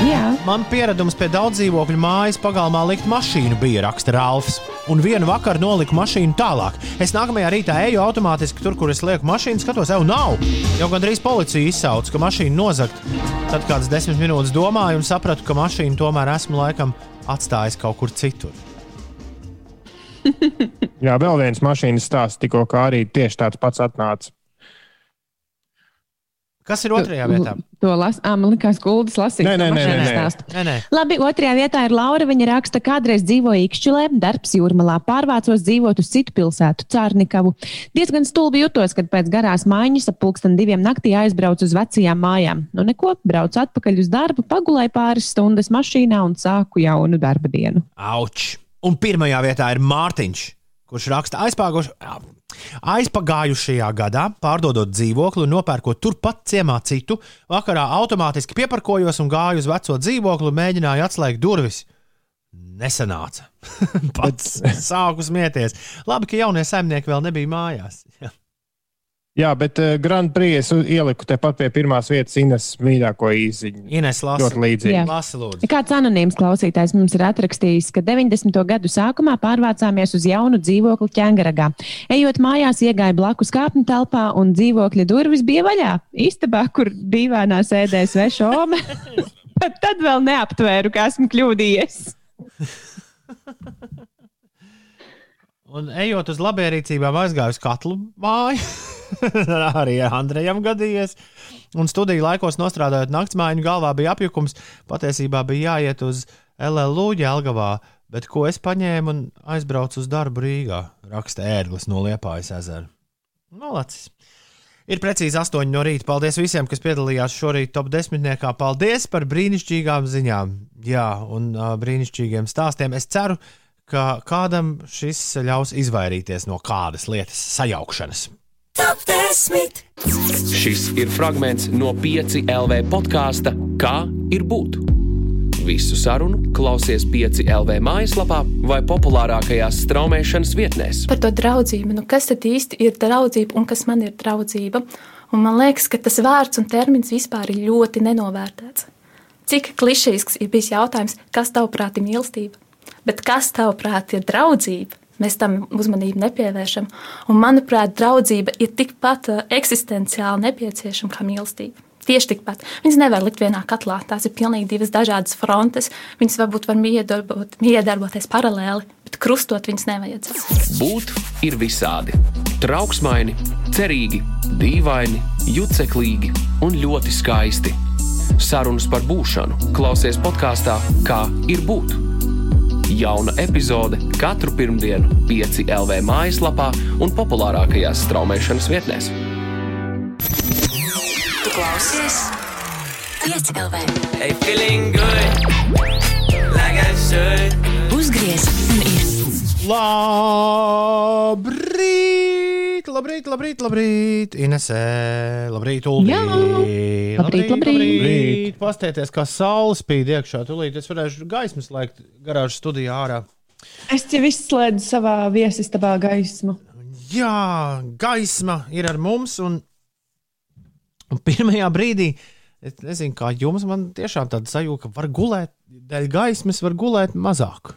Jā. Man pieredums pie daudz dzīvokļu mājas pagalmā likt mašīnu bija, raksta Rāfs. Un vienu vakaru noliku mašīnu tālāk. Es nākamajā rītā eju automātiski tur, kur es lieku mašīnu, skatos, jau nav. Jau gandrīz policija izsauca, ka mašīna nozagt. Tad kādas desmit minūtes domāju un sapratu, ka mašīnu tomēr esmu laikam atstājis kaut kur citur. Jā, vēl viens mašīnas stāsts, tikko kā arī tieši tāds pats atnāca. Kas ir otrajā vietā? To las, à, man liekas, Guldas lasīt. Nē, nē, nē, mašīnas nē, nē. stāstu. Nē, nē. Labi, otrajā vietā ir Laura. Viņa raksta, kādreiz dzīvoja Ikšķilē, darbs jūrmalā, pārvācos dzīvot uz citu pilsētu, Cārnikavu. Diezgan stulbi jutos, kad pēc garās maiņas ap pulksten diviem naktī aizbraucu uz vecajām mājām. Nu neko, braucu atpakaļ uz darbu, pagulēju pāris stundas mašīnā un sāku jaunu darba dienu. Auč! Un pirmajā vietā ir Mārtiņš, kurš raksta. Aizpagājušajā gadā, pārdodot dzīvokli un nopērkot turpat ciemā citu, vakarā automātiski pieparkojos un gāju uz veco dzīvokli un mēģināju atslēgt durvis. Nesanāca. Pats sāku smieties. Labi, ka jaunie saimnieki vēl nebija mājās. Jā. Bet uh, Grand Prix es ieliku tepat pie pirmās vietas Ines mīļāko īziņu. Ines lasa. Ļoti līdzīgi. Jā. Lasi, lūdzu. Kāds anonīms klausītājs mums ir atrakstījis, ka 90. gadu sākumā pārvācāmies uz jaunu dzīvokli Čengaragā. Ejot mājās, iegāja blakus kāpņu telpā un dzīvokļa durvis bija vaļā. Istabā, kur dīvainā sēdēja sveša ome. Pat tad vēl neaptvēru, ka esmu kļūdījies. Un ejot uz labierīcībām, aizgāju uz katlu māju. arī Andrejam gadījies. Un studiju laikos strādājot naktsmājiņu, galvā bija apjukums. Patiesībā bija jāiet uz LLU Jēlgavā, bet ko es paņēmu un aizbraucu uz darbu Rīgā, raksta ērglis no Liepājas ezera. Malacis! Ir precīzi 8 no rīta. Paldies visiem, kas piedalījās šorīt top 10. Paldies par brīnišķīgām ziņām, jā, un uh, brīnišķīgiem stāstiem. Es ceru, ka kādam šis ļaus izvairīties no kādas lietas sajaukšanas. Top 10. Šis ir fragments no 5 LV podkāsta Kā ir būt? Visu sarunu klausies 5 LV mājaslapā vai populārākajās straumēšanas vietnēs. Par to draudzību. Nu, kas tad īsti ir draudzība un kas man ir draudzība? Un man liekas, ka tas vārds un termins vispār ir ļoti nenovērtēts. Cik klišejisks ir bijis jautājums, kas tavuprāt ir mīlestība? Bet kas tavuprāt ir draudzība? Mēs tam uzmanību nepievēršam. Un, manuprāt, draudzība ir tikpat ā, eksistenciāli nepieciešama kā mīlestība. Tieši tikpat. Viņas nevar likt vienā katlā. Tās ir pilnīgi divas dažādas frontes. Viņas varbūt var miedarbot, miedarboties paralēli, bet krustot viņas nevajadzētu. Būt ir visādi. Trauksmaini, cerīgi, dīvaini, juceklīgi un ļoti skaisti. Sarunas par būšanu klausies podkāstā Kā ir būt. Jauna epizode katru pirmdienu, 5 LV mājaslapā un populārākajās straumēšanas vietnēs. Tu klausies 5 LV. Hey, feeling good, like I should. Uzgriez un ir. Labrīt, labrīt, labrīt, labrīt. Inesē, labrīt, Ulrīt. Jā. Labrīt, labrīt. labrīt. Pastieties, kā saule spīd iekšā. Tūlīt es varēšu gaismas laikt garāžas studijā ārā. Es jau izslēdzu savā viesistabā gaismu. Jā, gaisma ir ar mums. Un, un pirmajā brīdī, es nezinu, kā jums, man tiešām tāda sajūta, ka var gulēt, dēļ gaismas var gulēt mazāk.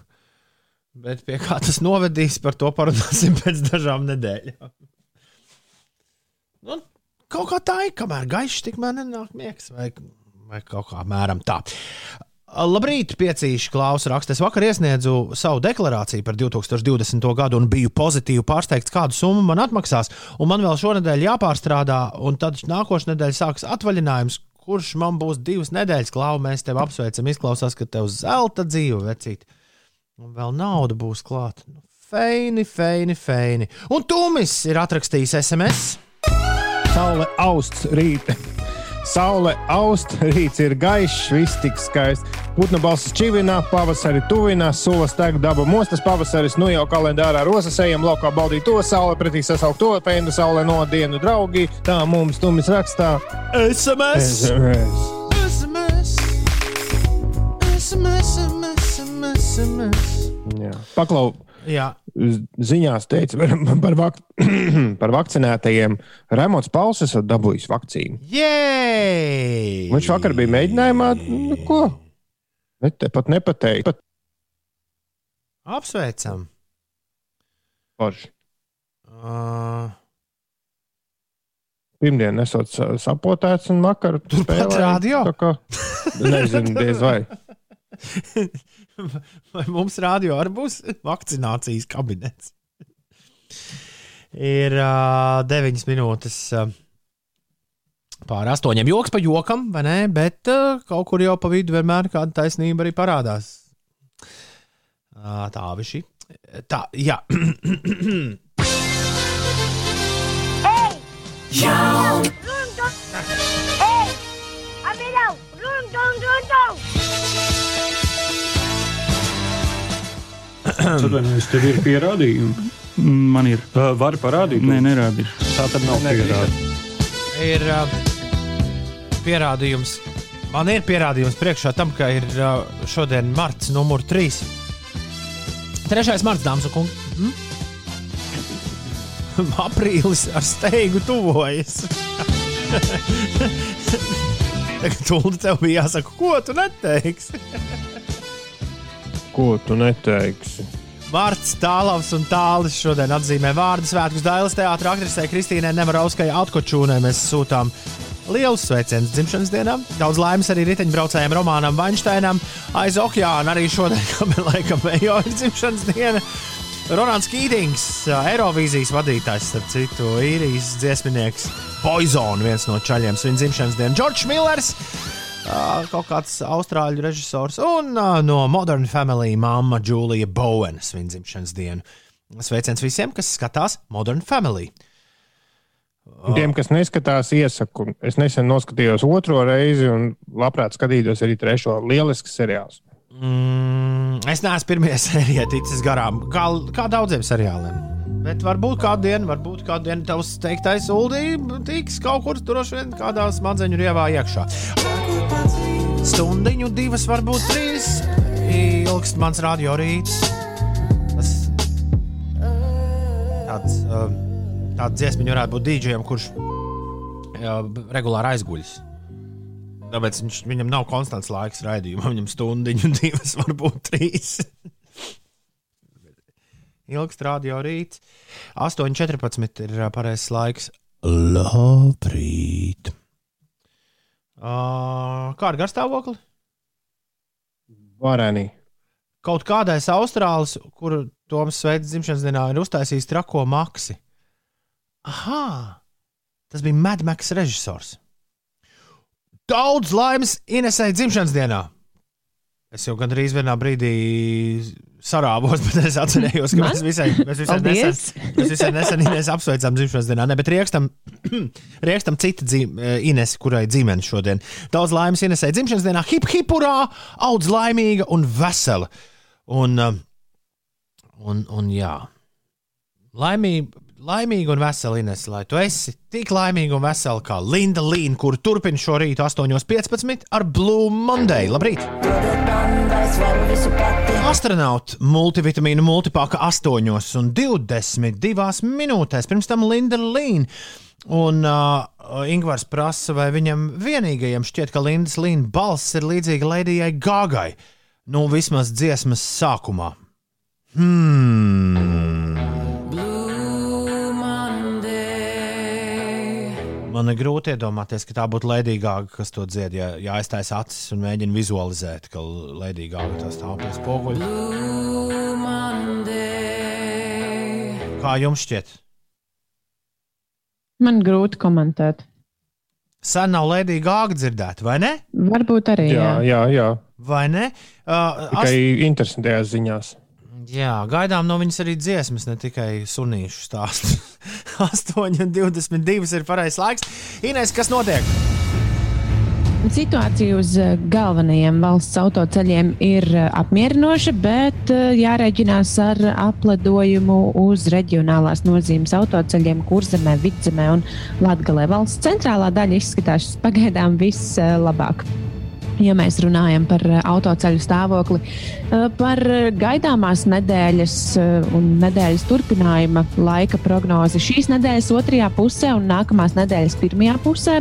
Bet pie kā tas novedīs, par to parunāsim pēc dažām nedēļām. Nu, kaut kā tā ir, kamēr gaišs, tikmēr nenāk miegs, vai, vai kaut kā mēram tā. Labrīt, piecīši klausa raksta. Es vakar iesniedzu savu deklarāciju par 2020. gadu un biju pozitīvi pārsteigts, kādu summu man atmaksās. Un man vēl šonadēļ jāpārstrādā, un tad nākošais nedēļa sāksies atvaļinājums, kurš man būs divas nedēļas klāva. Mēs tevi apsveicam, izklausās, ka tev zelta dzīve, vecīt. Un vēl nauda būs klāta. Nu, feini, feini, feini. Un Tūmis ir atrakstījis SMS. Saule aust rīt. Saule aust, rīts ir gaišs, viss tik skaists. Putna balss čivinā, pavasari tuvinās, sulas teg daba mostas pavasaris, nu jau kalendārā rosas ejam laukā baudīt to sauli, pretī sasaukt to pēnu saulē no dienu draugi. Tā mums tumis rakstā. SMS! SMS. SMS! SMS! SMS! SMS! Jā. Paklau, Jā. Ziņās teica par, par, vak par vakcinētajiem. Raimonds Pauls ir dabūjis vakcīnu. Jē! Viņš vakar bija mēģinājumā, nu, ko? Ne, te pat nepateikt. Pat Apsveicam! forši. Uh, Pirmdien esot sa- sapotēts un vakar Turpat kā, nezinu, diez vai. Vai mums rādio arī būs vakcinācijas kabinets? Ir uh, 9 minūtes uh, pār 8. Joks pa jokam, vai ne? Bet uh, kaut kur jau pa vidu vienmēr kāda taisnība arī parādās. Uh, tā viši. Tā, jā. Jau! Atvainojos, tev ir pierādījumi. Man ir. Uh, Vari parādīt? Nē, nerādīt. Tā tad nav pierādījumi. ir uh, pierādījums. Man ir pierādījums priekšā tam, ka ir uh, šodien marts numur 3. 3. marts, dāmas un kungi. Hm? Aprīlis ar steigu tuvojas. Tagad tev bija jāsaka, ko tu neteiksi. Ko tu neteiksi? Vārds Tālavs un Tālis šodien atzīmē vārdu svētkus Dailas teātris aktrisē Kristīnai Nemarovskai Atkočūnai. Mēs sūtām lielus sveicienus dzimšanas dienā. Daudz laimes arī riteņbraucējiem Romānam Vainšteinam. Aiz okeāna arī šodien, kam ir laikam ejo ir dzimšanas diena. Ronalds Kītings, Eirovīzijas vadītājs, starp citu, īrijas dziesminieks, Poison, viens no čaļiem, svin dzimšanas dienu. Džordžs Millers, kaut kāds austrāļu režisors, un no Modern Family māma Julija Bowena svin dzimšanas dienu. Sveiciens visiem, kas skatās Modern Family. Tiem, kas neskatās, iesaku. Es nesen noskatījos otro reizi un labprāt skatītos arī trešo. Lielisks seriāls. Mm, es neesmu pirmie sērijā ticis garām, kā, kā daudziem seriāliem. Bet varbūt kādu dienu, varbūt kādu dienu tavs teiktais ULDI tiks kaut kur droši vien kādā smadzeņu rievā iekšā. Stundiņu, divas, varbūt trīs. Ilgst mans radio rīts. Tas tāds, um, tāds dziesmiņš varētu būt dīdžiem, kurš regulāri aizguļas. Tāpēc viņš, viņam nav konstants laiks raidījumam, viņam stundiņu, divas, varbūt trīs. Ilgst radio rīts. 8,14 ir pareizais laiks. Labrīt! Uh, kā ar garstāvokli? Varēnī. Kaut kādais austrālis, kuru Toms Sveicis dzimšanas dienā ir uztaisījis trako maksi. Aha! Tas bija Mad Max režisors. Daudz laimes Inesai dzimšanas dienā! Es jau gandrīz vienā brīdī sarāvos, bet es atcerējos, ka Man? mēs visai, mēs visai Paldies! nesen, mēs visai nesen Ines apsveicām dzimšanas dienā. Ne, bet riekstam, riekstam cita dzīv, Ines, kurai dzimene šodien. Daudz laimes Inesai dzimšanas dienā, hip hipurā, audz laimīga un vesela. Un, um, un, un jā, laimīga. Laimīga un vesela Ines, lai tu esi tik laimīga un vesela kā Linda Līna, kur turpina šo rītu 8.15 ar Blue Monday. Labrīt! Astronauts multivitamīnu multipāka 8,22 minūtēs. Pirms tam Linda Līna. Un uh, Ingūns prasa, vai viņam vienīgajam šķiet, ka Lindas Līna balss ir līdzīga Lēdijai Gāgai. Nu, vismaz dziesmas sākumā. Hmm. Man ir grūti iedomāties, ka tā būtu Lēdīgāga, kas to dzied. Ja, ja aiztaisa acis un mēģina vizualizēt, ka Lēdīgāga tas stāv pie spoguļa. Kā jums šķiet? Man grūti komentēt. Sen nav Lēdija Gāga dzirdēta, vai ne? Varbūt arī. Jā, jā, jā. Vai ne? Uh, Tikai interesantajās ziņās. Jā, gaidām no viņas arī dziesmas, ne tikai sunīšu stāstu. 8,22 ir pareizais laiks. Inês, kas notiek? Situācija uz eh, galvenajiem valsts autoceļiem ir eh, apmierinoša, bet eh, jārēķinās ar apledojumu uz reģionālās nozīmes autoceļiem Kurzemē, Vidzemē un Latgalē. Valsts centrālā daļa izskatās pagaidām vislabāk. Ja mēs runājam par autoceļu stāvokli, par gaidāmās nedēļas eh, un nedēļas turpinājuma laika prognozi šīs nedēļas otrajā pusē un nākamās nedēļas pirmajā pusē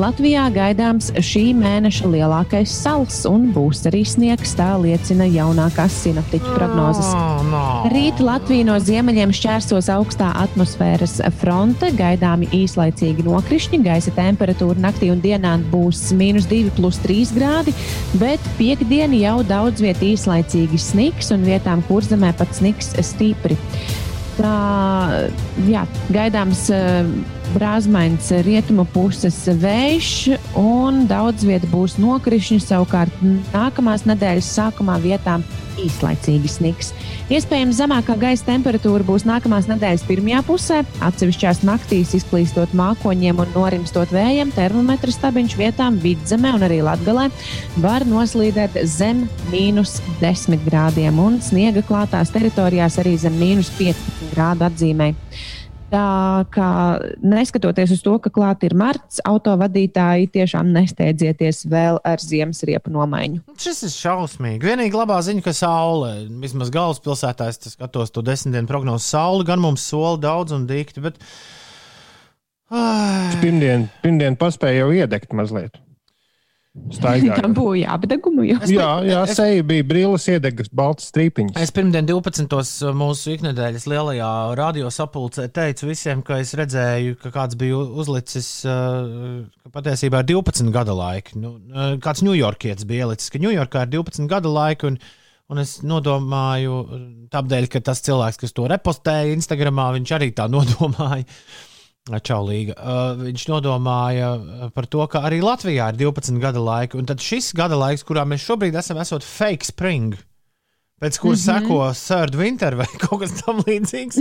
Latvijā gaidāms šī mēneša lielākais sals un būs arī sniegs. Tā liecina jaunākās sinaptiķu prognozes. No. Rīt Latvija no ziemeļiem šķērsos augstā atmosfēras fronte, gaidāmi īslaicīgi nokrišņi, gaisa temperatūra naktī un dienā būs mīnus 2,3 grādi grādi, bet piekdiena jau daudz vietā īslaicīgi sniks un vietām kurzemē pat sniks stipri. Tā jā, gaidāms brāzmains rietumu puses vējš, un daudz vietā būs nokrišņi. Savukārt nākamās nedēļas sākumā vietām īslaicīgi sniks. Iespējams, zemākā gaisa temperatūra būs nākamās nedēļas pirmajā pusē. Atsevišķās naktīs izklīstot mākoņiem un norimstot vējiem, termometra stabiņš vietām vidzemē un arī latgalē var noslīdēt zem mīnus 10 grādiem un sniega klātās teritorijās arī zem mīnus 15 grādu atzīmē. Tā kā neskatoties uz to, ka klāt ir marts, autovadītāji tiešām nesteidzieties vēl ar ziemas riepu nomaiņu. Šis ir šausmīgi. Vienīgi labā ziņa, ka saule, vismaz galvaspilsētā, es skatos to desmit dienu prognozu, saule gan mums sola daudz un dikti, bet. Pirmdien, pirmdien paspēja jau iedegt mazliet. Staigāju. Tam būja jāapdegumu. Jau. Jā, jā seja bija brīvs, iedegas, balts strīpiņš. Es pirmdien 12. mūsu iknedēļas lielajā radiosapulcē teicu visiem, ka es redzēju, ka kāds bija uzlicis, ka patiesībā ir 12 gada laika. Nu, kāds ņujorkietis bija ielicis, ka Ņujorkā ir 12 gada laika. Un, Un es nodomāju, tāpēc, ka tas cilvēks, kas to repostēja Instagramā, viņš arī tā nodomāja. Čaulīga. Uh, viņš nodomāja par to, ka arī Latvijā ir 12 gada laika. Un tad šis gada laiks, kurā mēs šobrīd esam, esot fake spring. Pēc kuras mm -hmm. seko Third Winter vai kaut kas tamlīdzīgs.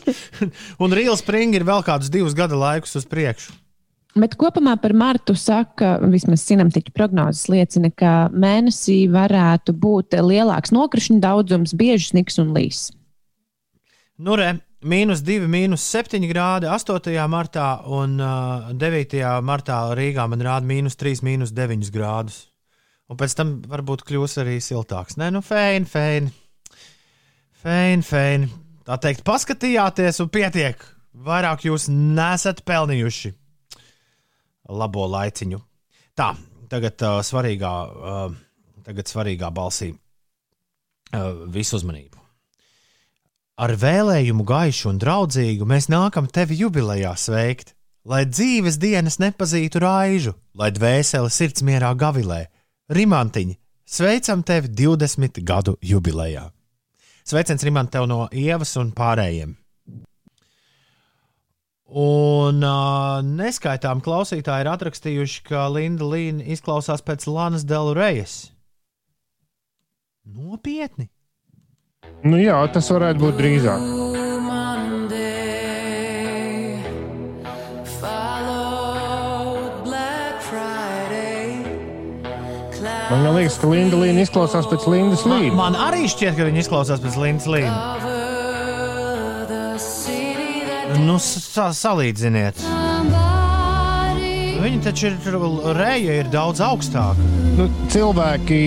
un Real Spring ir vēl kādus divus gada laikus uz priekšu. Bet kopumā par martu saka, vismaz sinamtiķu prognozes liecina, ka mēnesī varētu būt lielāks nokrišņu daudzums, bieži sniks un līs. Nu, re, Mīnus 2, mīnus 7 grādi 8. martā, un uh, 9. martā Rīgā man rāda mīnus 3, mīnus 9 grādus. Un pēc tam varbūt kļūs arī siltāks. Nē, nu, fēni, fēni. Fēni, fēni. Tā teikt, paskatījāties, un pietiek. Vairāk jūs nesat pelnījuši labo laiciņu. Tā, tagad uh, svarīgā, uh, tagad svarīgā balsī uh, visu uzmanību. Ar vēlējumu gaišu un draudzīgu mēs nākam tevi jubilejā sveikt, lai dzīves dienas nepazītu raižu, lai dvēsele sirds mierā gavilē. Rimantiņ, sveicam tevi 20 gadu jubilejā! Sveiciens Rimant tev no Ievas un pārējiem! Un uh, neskaitām klausītāji ir atrakstījuši, ka Linda Līna izklausās pēc Lanas Delrejas. Nopietni! Nu, jā, tas varētu būt drīzāk. Man liekas, ka Linda Līna izklausās pēc Lindas Līna. Man, man arī šķiet, ka viņa izklausās pēc Lindas Līna. Nu, sa salīdziniet. Viņa taču ir reja, ir daudz augstāka. Nu, cilvēki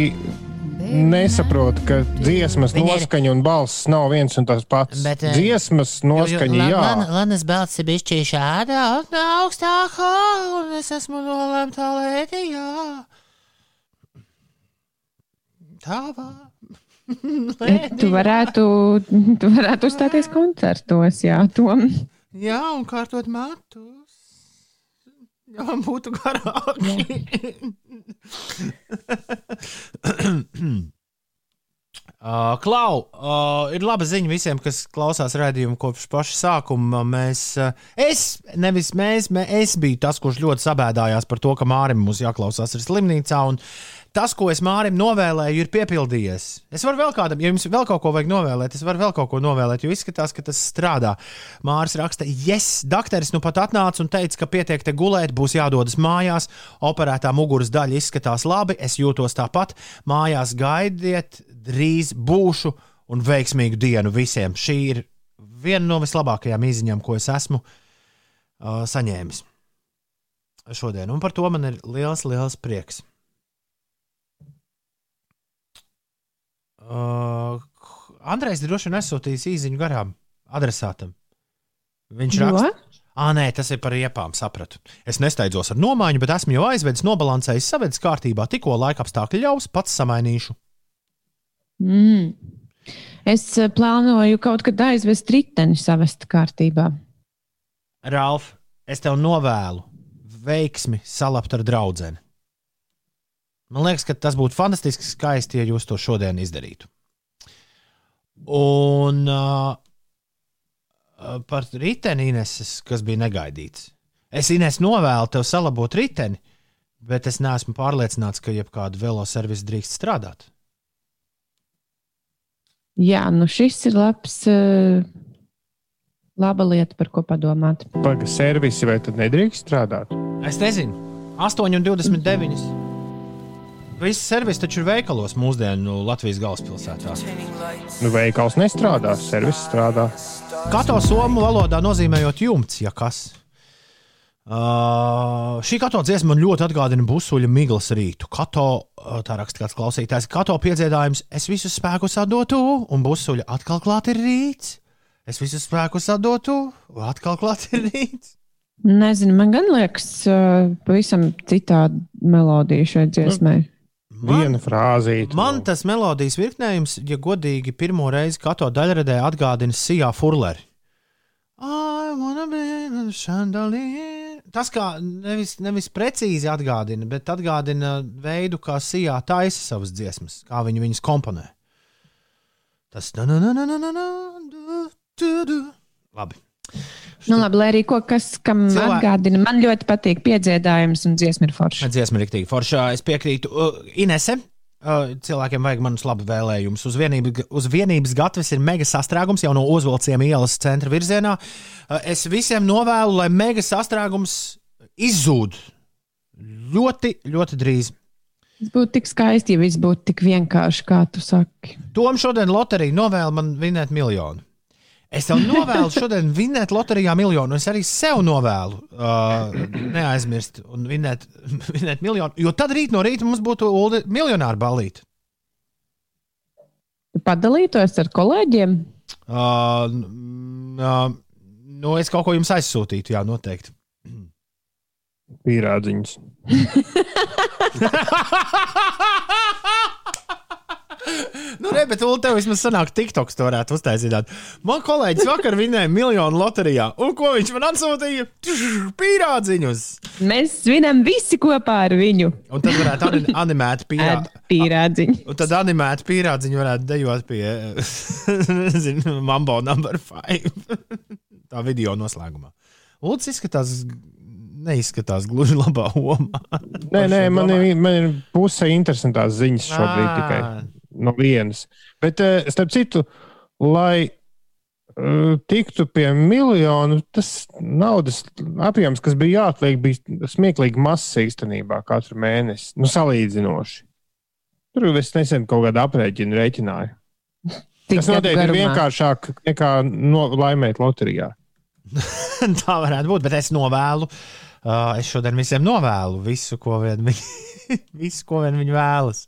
nesaprotu, ka dziesmas ir- noskaņa un balss nav viens un tas pats. Bet, eh, dziesmas noskaņa, jā. Lanas balss ir bijis šāda augstākā, un es esmu nolemta lētījā. Tavā. Tu varētu, tu varētu uzstāties koncertos, jā, Tom. Jā, un kārtot matus. Jā, man būtu garāki. Uh, Klau, uh, ir laba ziņa visiem, kas klausās redzējumu kopš paša sākuma. Mēs, uh, es, nevis mēs, mē, es biju tas, kurš ļoti sabēdājās par to, ka Mārim mums jāklausās ir slimnīcā. Un tas, ko es Mārim novēlēju, ir piepildījies. Es varu vēl kādam, ja jums vēl kaut ko vajag novēlēt, es varu vēl kaut ko novēlēt, jo izskatās, ka tas strādā. Māris raksta, yes, dakteris nu pat atnāca un teica, ka pietiek te gulēt, būs jādodas mājās. Operētā muguras daļa izskatās labi, es jūtos tāpat. Mājās gaidiet, drīz būšu un veiksmīgu dienu visiem. Šī ir viena no vislabākajām izziņām, ko es esmu uh, saņēmis šodien. Un par to man ir liels, liels prieks. Uh, Andrejs droši vien nesūtīs īsiņu garām adresātam. Viņš raksta. Ah, nē, tas ir par riepām, sapratu. Es nesteidzos ar nomaiņu, bet esmu jau aizvedis, nobalansējis, savedis kārtībā, tikko laika apstākļi ļaus, pats samainīšu. Mm. Es eh, plānoju kaut kad aizvest riteni savest kārtībā. Ralf, es tev novēlu veiksmi salabt ar draugu. Man liekas, ka tas būtu fantastiski skaisti, ja jūs to šodien izdarītu. Un uh, par riteni, Ineses, kas bija negaidīts. Es Ines novēlu tev salabot riteni, bet es neesmu pārliecināts, ka jebkāda veloservisa drīkst strādāt. Jā, nu šis ir labs, eh, laba lieta, par ko padomāt. Pagaidām, servisi vai tad nedrīkst strādāt? Es nezinu, 8,29. Visi servisi taču ir veikalos mūsdienu Latvijas galvaspilsētā. Nu, veikals nestrādā, servis strādā. Kato somu valodā nozīmējot jumts, ja kas. Uh, šī kato dziesma man ļoti atgādina busuļa miglas rītu. Kato, tā raksta kāds klausītājs, kato piedziedājums, es visu spēku sadotu, un busuļa atkal klāt ir rīts. Es visu spēku sadotu, un atkal klāt ir rīts. Nezinu, man gan liekas, pavisam citāda melodija šai dziesmai. Viena frāzīte. Man tas melodijas virknējums, ja godīgi, pirmo reizi kato daļradē atgādina Sijā Furleri. Tas kā nevis, nevis precīzi atgādina, bet atgādina veidu, kā Sijā taisa savas dziesmas, kā viņi viņas komponē. Tas na na na na na na na du, du, du. Labi. Nu, labi, lai arī ko, kas kam Cilvēki- atgādina. Man ļoti patīk piedziedājums un dziesma ir forša. Dziesma ir rīktīgi forša. Es piekrītu. Uh, Inese. Uh, cilvēkiem vajag manus labu vēlējumus. Uz, vienību, uz vienības gatavs ir mega sastrēgums jau no Ozolciem ielas centra virzienā. Uh, es visiem novēlu, lai mega sastrēgums izzūd ļoti, ļoti drīz. Tas būtu tik skaisti, ja viss būtu tik vienkārši, kā tu saki. Tom šodien loterija novēla man vinēt miljonu. Es tev novēlu šodien vinēt loterijā miljonu. Es arī sev novēlu uh, neaizmirst un vinēt, vinēt miljonu. Jo tad rīt no rīta mums būtu Uldi miljonāra balīti. Tu padalītos ar kolēģiem. Uh, uh, nu, es kaut ko jums aizsūtītu, jā, noteikti. Pīrādziņas. Nu, re, bet Ulu, tev vismaz sanāk, TikToks to varētu uztaisīt. Man kolēģis vakar vinēja miljonu loterijā, un ko viņš man atsūtīja? Pīrādziņus! Mēs svinam visi kopā ar viņu. Un tad varētu ani- animēt pīrā... Pīrādziņu. Un tad animēt pīrādziņu varētu dejot pie nezinu, Mambo number 5. Tā video noslēgumā. Lūdzu, izskatās, neizskatās gluži labā omā. Nē, nē, man ir, man ir puse interesantās ziņas šobrīd Ā. tikai no vienas. Bet, eh, starp citu, lai eh, tiktu pie miljonu, tas naudas apjoms, kas bija jāatliek, bija smieklīgi mazs īstenībā katru mēnesi. Nu, salīdzinoši. Tur es nesen kaut kādu aprēķinu rēķināju. Tik Tas noteikti ir garumā. vienkāršāk nekā no, laimēt loterijā. Tā varētu būt, bet es novēlu. Uh, es šodien visiem novēlu visu, ko vien viņi, visu, ko vien viņi vēlas.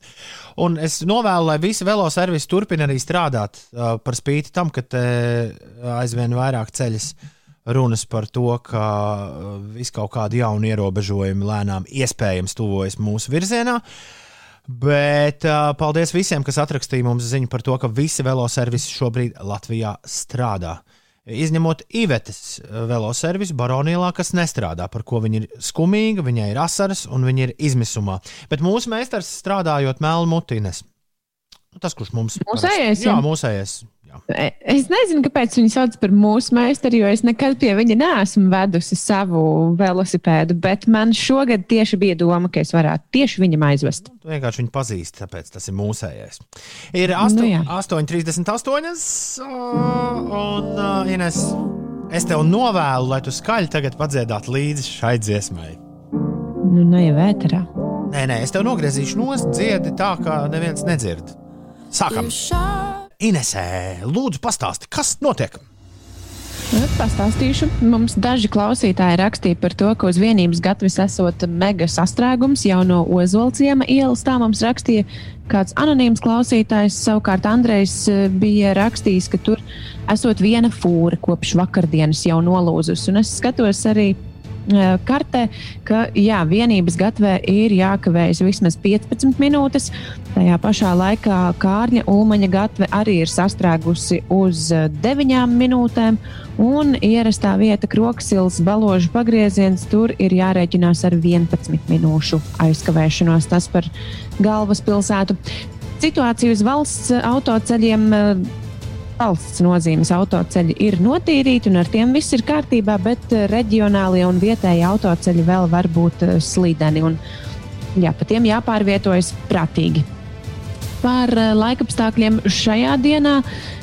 Un es novēlu, lai visi veloservisi turpina arī strādāt, uh, par spīti tam, ka te aizvien vairāk ceļas runas par to, ka uh, vis kaut kādi jauni ierobežojumi lēnām iespējams tuvojas mūsu virzienā. Bet uh, paldies visiem, kas atrakstīja mums ziņu par to, ka visi veloservisi šobrīd Latvijā strādā. Izņemot Ivetes veloservisu Baronīlā, kas nestrādā, par ko viņa ir skumīga, viņai ir asaras un viņa ir izmisumā. Bet mūsu meistars strādājot melnu mutīnes. Tas, kurš mums Mūsējais, Jā, jā? mūsējais. E- Es nezinu, kāpēc viņi sauc par mūsu meistaru, jo es nekad pie viņa neesmu vedusi savu velosipēdu, bet man šogad tieši bija doma, ka es varētu tieši viņam aizvest. Tu vienkārši viņu pazīsti, tāpēc tas ir mūsējais. Ir 8, Nu. 8,38. Un, uh, Ines, es tev novēlu, lai tu skaļi tagad padziedātu līdzi šai dziesmai. Nu, ne jau vēterā. Nē, nē, es tev nogriezīšu nost, dziedi tā, ka neviens nedzird. Sākam! Inesē, lūdzu, pastāsti, kas notiek? Nu, Pastāstīšu. Mums daži klausītāji rakstīja par to, ka uz vienības gatavs esot mega sastrēgums jau no Ozolciema ielas. Tā mums rakstīja kāds anonīms klausītājs. Savukārt Andrejs eh, bija rakstījis, ka tur esot viena fūra kopš vakardienas jau nolūzus. Un es skatos arī eh, kartē, ka jā, vienības gatavē ir jākavējas vismaz 15 minūtes. Tajā pašā laikā Kārļa Ulmaņa gatve arī ir sastrēgusi uz eh, 9 minūtēm. Un ierastā vieta, Kroksils, Baložu pagrieziens, tur ir jārēķinās ar 11 minūšu aizkavēšanos. Tas par galvaspilsētu. Situācija uz valsts autoceļiem. Valsts nozīmes autoceļi ir notīrīti un ar tiem viss ir kārtībā, bet eh, reģionālie un vietējie autoceļi vēl var būt eh, slīdeni. Un, jā, pa tiem jāpārvietojas prātīgi. Par eh, laikapstākļiem šajā dienā.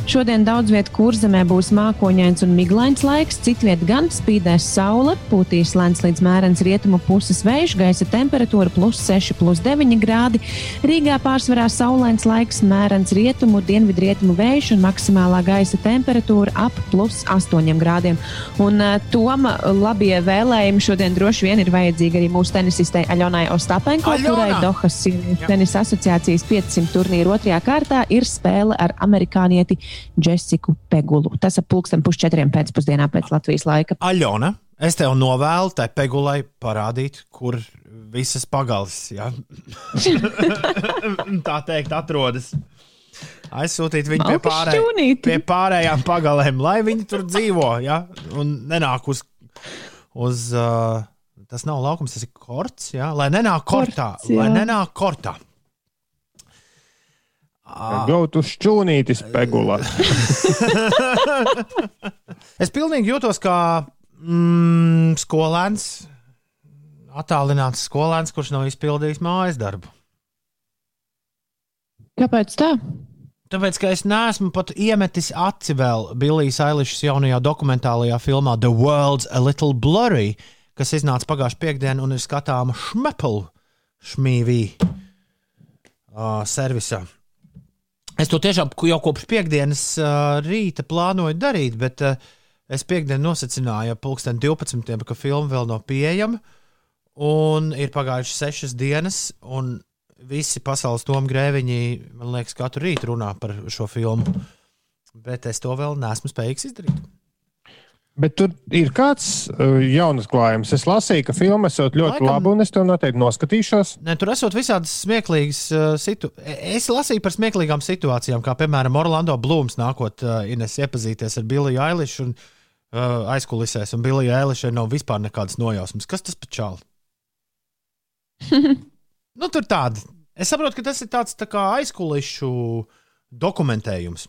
Šodien daudz vietā kurzemē būs mākoņains un miglains laiks, citviet gan spīdēs saule, pūtīs lēns līdz mērens rietumu puses vējš, gaisa temperatūra plus 6, plus 9 grādi. Rīgā pārsvarā saulains laiks, mērens rietumu, dienvidrietumu vējš un maksimālā gaisa temperatūra ap plus 8 grādiem. Un uh, Toma labie vēlējumi šodien droši vien ir vajadzīgi arī mūsu tenisistei Aļonai Ostapenko, Aļona! kurai Dohas sieviešu tenisa asociācijas 500 turnīru otrajā kārtā ir spēle ar amerikānieti Jessiku Pegulu. Tas ap pulksten pusčetriem pēcpusdienā pēc Latvijas laika. Aļona, es tev novēlu tai pegulai parādīt, kur visas pagalas, ja? tā teikt, atrodas. Aizsūtīt viņu pie, pārēj, pie pārējām pagalēm, lai viņi tur dzīvo, ja? un nenāk uz. uz uh, tas nav laukums, tas ir korts, ja? lai nenāk kortā. Korts, jā. lai nenāk kortā. Gautu šķūnītis pegulā. Es pilnīgi jūtos kā mm, skolēns, attālināts skolēns, kurš nav izpildījis mājas darbu. Kāpēc tā? Tāpēc, ka es neesmu pat iemetis aci vēl Billijas Eilišas jaunajā dokumentālajā filmā The World's a Little Blurry, kas iznāca pagājušā piekdienā un ir skatāma Šmepelu šmīvī uh, servisā. Es to tiešām jau kopš piekdienas uh, rīta plānoju darīt, bet uh, es piekdienu nosacināju ap pulksten 12. ka filma vēl nav pieejama. Un ir pagājušas sešas dienas, un visi pasaules domu grēviņi, man liekas, katru rītu runā par šo filmu. Bet es to vēl neesmu spējīgs izdarīt. Bet tur ir kāds uh, jauns klājums. Es lasīju, ka filma esot ļoti Laikam- laba, un es to noteikti noskatīšos. Ne, tur esot visādas smieklīgas uh, situācijas. Es lasīju par smieklīgām situācijām, kā piemēram Orlando Blūms nākot uh, Ines iepazīties ar Billiju Eilišu un uh, aizkulisēs, un Billija Eilišai nav vispār nekādas nojausmas. Kas tas par čāli? nu, tur tāda. Es saprotu, ka tas ir tāds tā kā aizkulišu dokumentējums.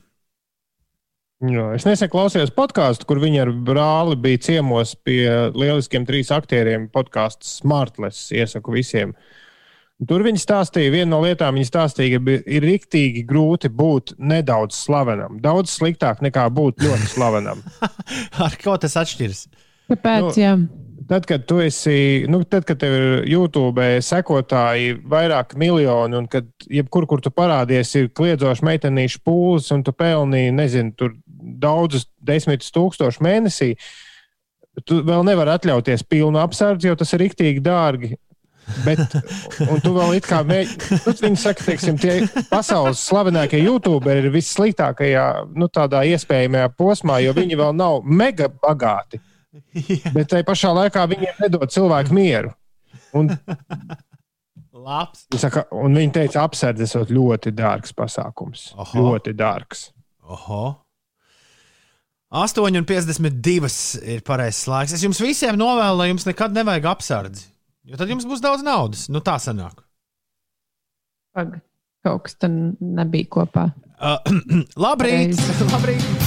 Jā, es nesen klausījos podkāstu, kur viņi ar brāli bija ciemos pie lieliskiem trīs aktieriem. Podkāsts Smartless iesaku visiem. Tur viņi stāstīja, viena no lietām, viņi stāstīja, ka ir rīktīgi grūti būt nedaudz slavenam. Daudz sliktāk nekā būt ļoti slavenam. Ar ko tas atšķiras? Kāpēc? Nu, jā. Tad, kad tu esi, nu, tad, kad tev ir YouTube sekotāji vairāk miljoni, un kad jebkur, kur tu parādies, ir kliedzošs meitenīšu pūles, un tu pelni, nezinu, tur daudzus desmitus tūkstošus mēnesī, tu vēl nevari atļauties pilnu apsardzi, jo tas ir riktīgi dārgi. Bet, un tu vēl it kā mēģini, nu, viņi saka, teiksim, tie pasaules slavenākie youtuberi ir vissliktākajā, nu, tādā iespējamajā posmā, jo viņi vēl nav mega bagāti. Bet tajā pašā laikā viņiem nedod cilvēku mieru. Un, saka, un viņi teica, apsardzes ir ļoti dārgs pasākums. Oho. Ļoti dārgs. Oho. 8,52 ir pareizais laiks. Es jums visiem novēlu, lai jums nekad nevajag apsardzi. Jo tad jums būs daudz naudas. Nu, tā sanāk. Pag. Kaut kas tur nebija kopā. Uh, labrīt! labrīt!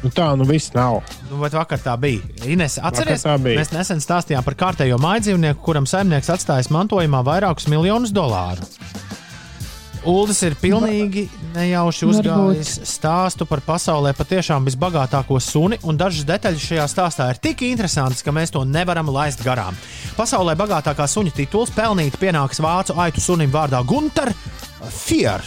Nu, tā nu viss nav. Nu, vai vakar tā bija? Ines, atceries, Vakar tā bija. mēs nesen stāstījām par kārtējo mājdzīvnieku, kuram saimnieks atstājis mantojumā vairākus miljonus dolāru. Uldis ir pilnīgi nejauši uzgājis stāstu par pasaulē patiešām visbagātāko suni, un dažas detaļas šajā stāstā ir tik interesantas, ka mēs to nevaram laist garām. Pasaulē bagātākā suņa tituls pelnīt pienāks vācu aitu sunim vārdā Gunter Fier.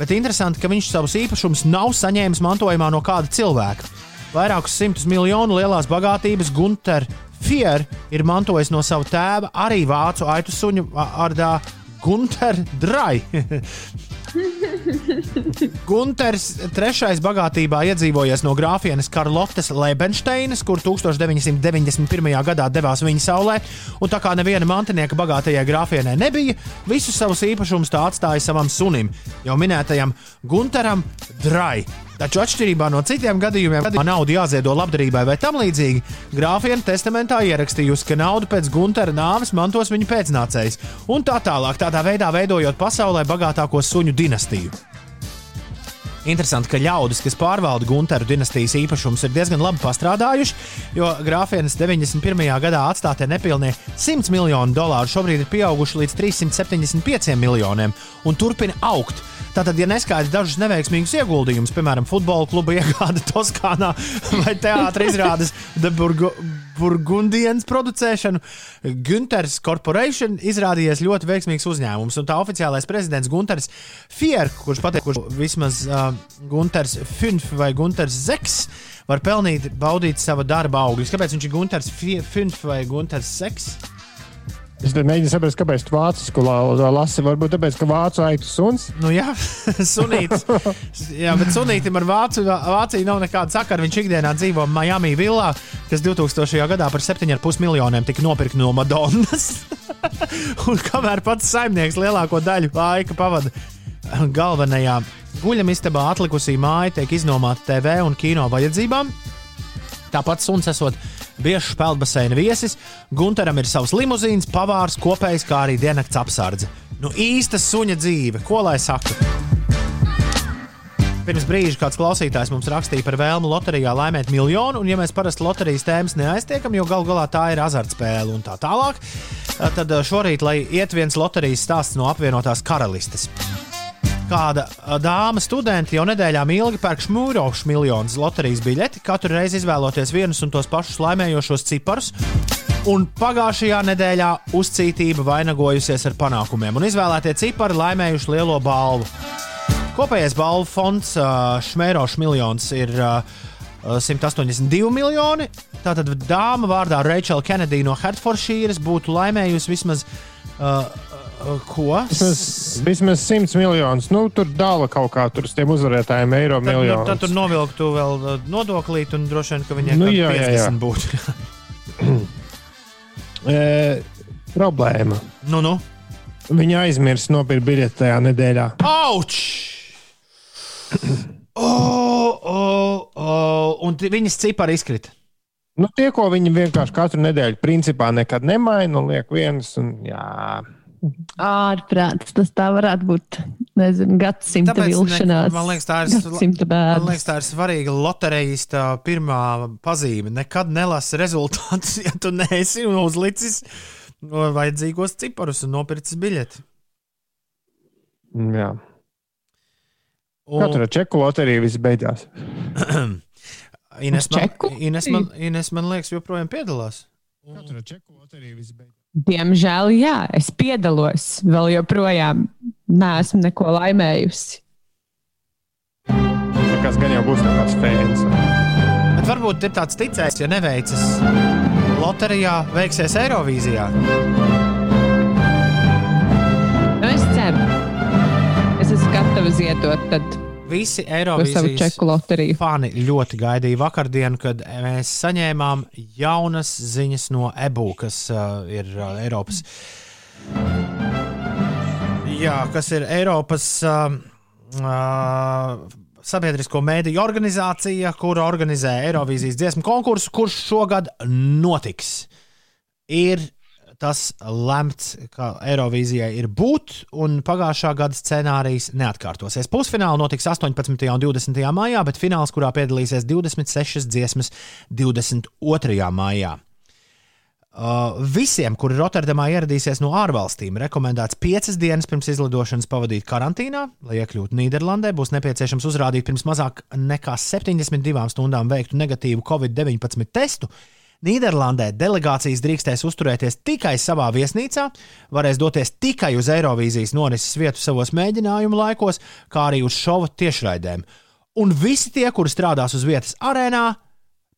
Bet interesanti, ka viņš savus īpašumus nav saņēmis mantojumā no kāda cilvēka. Vairākus simtus miljonu lielās bagātības Gunter Fier ir mantojis no sava tēva, arī vācu aitu suņu vārdā Gunter Drai. Gunters trešais bagātībā iedzīvojies no grāfienes Karlotes Lebensteinas, kur 1991. gadā devās viņa saulē, un tā kā neviena mantinieka bagātajai grāfienei nebija, visus savus īpašumus tā atstāja savam sunim, jau minētajam Gunteram Drai. Taču atšķirībā no citiem gadījumiem, kad nauda jāziedo labdarībai vai tam līdzīgi, grāfiena testamentā ierakstījusi, ka naudu pēc Guntera nāves mantos viņa pēcnācējs, un tā tālāk, tādā veidā veidojot pasaulē bagātāko suņu dinastiju. Interesanti, ka ļaudis, kas pārvalda Gunteru dinastijas īpašumus, ir diezgan labi pastrādājuši, jo grāfienes 91. gadā atstātie nepilnie 100 miljoni dolāru šobrīd ir pieauguši līdz 375 miljoniem un turpina augt. Tātad, ja neskaidrs dažus neveiksmīgus ieguldījumus, piemēram, futbola kluba iegāde Toskānā vai teātris izrādes The Burgu Burgundijas producēšanu, Gunters Corporation izrādījies ļoti veiksmīgs uzņēmums. Un tā oficiālais prezidents Gunters Fier, kurš pateica, kurš vismaz uh, Gunters Finf vai Gunters Zeks var pelnīt, baudīt sava darba augļus. Kāpēc viņš ir Gunters Finf vai Gunters Zeks? Es mēģinu saprast, kāpēc tu vācisku la- lasi. Varbūt tāpēc, ka vācu aitu suns. Nu, jā, sunītis. Jā, bet sunītam ar Vācu, Vāciju nav nekāda sakara. Viņš ikdienā dzīvo Miami villā, kas 2000. gadā par 7,5 miljoniem tika nopirkta no Madonas. Un kamēr pats saimnieks lielāko daļu laika pavada galvenajā guļamistabā, atlikusī māja tiek iznomāta TV un kino vajadzībām. Tāpat suns esot biežs peldbaseina viesis, Gunteram ir savs limuzīns, pavārs, kopējs, kā arī diennakts apsardze. Nu, īsta suņa dzīve, ko lai saka? Pirms brīža kāds klausītājs mums rakstīja par vēlmu loterijā laimēt miljonu, un, ja mēs parasti loterijas tēmas neaiztiekam, jo gal galā tā ir azartspēle un tā tālāk, tad šorīt, lai iet viens loterijas stāsts no apvienotās karalistes. Kāda dāma studenti jau nedēļām ilgi pērk šmūrošu miljonus loterijas biļeti, katru reizi izvēloties vienus un tos pašus laimējošos ciparus. Un pagājušajā nedēļā uzcītība vainagojusies ar panākumiem, un izvēlētie cipari laimējuši lielo balvu. Kopējais balvu fonds Šmērošs miljons ir uh, 182 miljoni. Tātad dāma vārdā Rachel Kennedy no Hertfordšīras būtu laimējusi vismaz uh, ko? Vismaz, vismaz 100 miljonus. Nu, tur dāla kaut kā tur uz tiem uzvarētājiem eiro Tad, nu, miljonus. tad tur novilktu vēl nodoklīt, un droši vien, ka viņiem Nu, jā, jā, jā. 50 būtu. e, problēma. nu, nu. Viņa aizmirst nopirkt biļeti tajā nedēļā. Auč! Oh, oh, oh. Un viņas cipari izkrita. Nu, tie, ko viņi vienkārši katru nedēļu principā nekad nemaina, un liek vienas. Un, jā. Ārprāts, tas tā varētu būt. Nezinu, gadsimta Tāpēc ne- vilšanās. man liekas, tā ir, man liekas, tā ir svarīga loterijas tā pirmā pazīme. Nekad nelasi rezultātus, ja tu neesi uzlicis vajadzīgos ciparus un nopircis biļeti. jā. Un- Katra čeku loterija viss beidzās. Ines man? Ines, man, Ines man liekas, joprojām piedalās. Katra čeku loterija viss beidzās. Diemžēl, jā, es piedalos. Vēl joprojām neesmu neko laimējusi. Kas gan jau būs tāds fēns. Bet varbūt ir tāds ticējs, ja neveicas loterijā, veiksies Eirovīzijā. Nu, es ceru. Es esmu gatava gatavi ziedot, tad Visi loteriju. fani ļoti gaidīja vakardienu, kad mēs saņēmām jaunas ziņas no EBU, kas uh, ir uh, Eiropas. Jā, kas ir Eiropas uh, uh, sabiedrisko mēdīju organizācija, kura organizē Eirovīzijas dziesmu konkursu, kurš šogad notiks. Ir tas lemts, ka Eirovīzijai ir būt, un pagājušā gada scenārijs neatkārtosies. Pusfināls notiks 18. un 20. maijā, bet fināls, kurā piedalīsies 26 dziesmas, 22. maijā. Uh, visiem, kuri Rotterdamā ieradīsies no ārvalstīm, rekomendēts piecas dienas pirms izlidošanas pavadīt karantīnā. Lai iekļūtu Nīderlandē, būs nepieciešams uzrādīt pirms mazāk nekā 72 stundām veiktu negatīvu Covid-19 testu. Nīderlandē delegācijas drīkstēs uzturēties tikai savā viesnīcā, varēs doties tikai uz Eirovīzijas norises vietu savos mēģinājumu laikos, kā arī uz šova tiešraidēm. Un visi tie, kuri strādās uz vietas arēnā,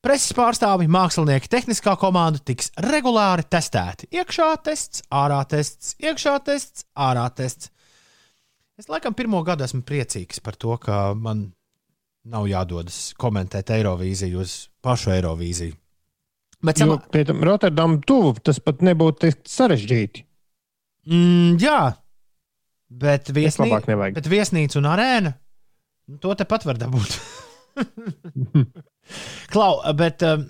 Preses pārstāvi, mākslinieki, tehniskā komanda tiks regulāri testēti. Iekšā tests, ārā tests, iekšā tests, ārā tests. Es laikam pirmo gadu esmu priecīgs par to, ka man nav jādodas komentēt Eirovīziju uz pašu Eirovīziju. Bet Jo pie tam Rotterdam tuvu tas pat nebūtu tik sarežģīti. Mm, jā, bet, viesnī... bet viesnīca un arēna to tepat var dabūt. Klau, bet uh,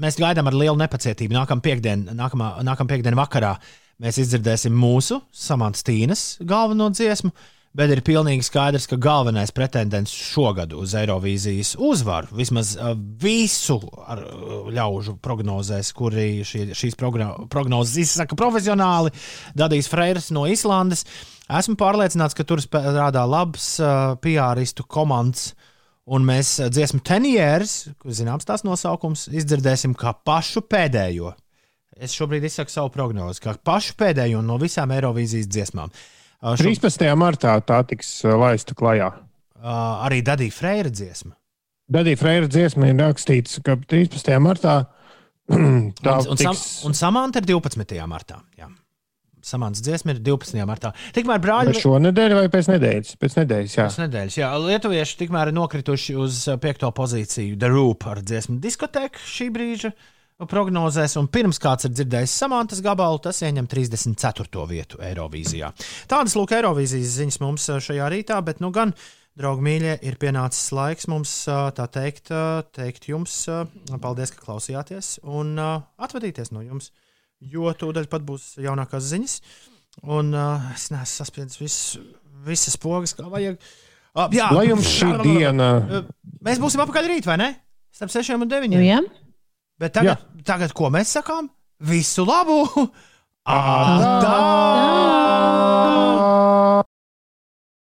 mēs gaidām ar lielu nepacietību. Nākamā piekdiena, nākamā, nākamā piekdiena vakarā mēs izdzirdēsim mūsu Samantas Tīnas galveno dziesmu. Bet ir pilnīgi skaidrs, ka galvenais pretendents šogad uz Eirovīzijas uzvaru, vismaz uh, visu uh, ļaužu prognozēs, kuri šī, šīs progno, prognozes izsaka profesionāli, Dadijs Freiras no Islandes. Esmu pārliecināts, ka tur strādā labs uh, PR-istu komandas. Un mēs uh, dziesmu tenjeras, zināms tās nosaukums, izdzirdēsim kā pašu pēdējo. Es šobrīd izsaku savu prognozi, kā pašu pēdējo no visām Eirovīzijas dziesmām. Uh, šo- 13. martā tā tiks uh, laista klajā. Uh, arī Dadija Freira dziesma. Dadija Freira dziesma ir rakstīts, ka 13. martā tā un, un, tiks. un Samanta ir 12. martā. Jā. Samantas dziesma ir 12. martā. Tikmēr brāļi Vai šonadēļ vai pēc nedēļas? Pēc nedēļas, jā. Pēc nedēļas, jā. Lietuvieši tikmēr ir nokrituši uz uh, piekto pozīciju The Roop ar dziesmu diskotēku šī brīža prognozēs, un pirms kāds ir dzirdējis samantas gabalu, tas ieņem 34. vietu Eirovīzijā. Tādas lūk, Eirovīzijas ziņas mums uh, šajā rītā, bet nu gan, draugi mīļie, ir pienācis laiks mums uh, tā teikt, uh, teikt jums paldies, ka klausījāties un atvadīties no jums, jo tūdaļ pat būs jaunākās ziņas, un es neesmu saspiedis vis, visas pogas, kā vajag. Jā, Lai jums šī diena. Mēs būsim apakaļ rīt, vai ne? Starp 6 un 9. Nu, jā. Bet tagad, tagad ko mēs sakām? Visu labu! Atā!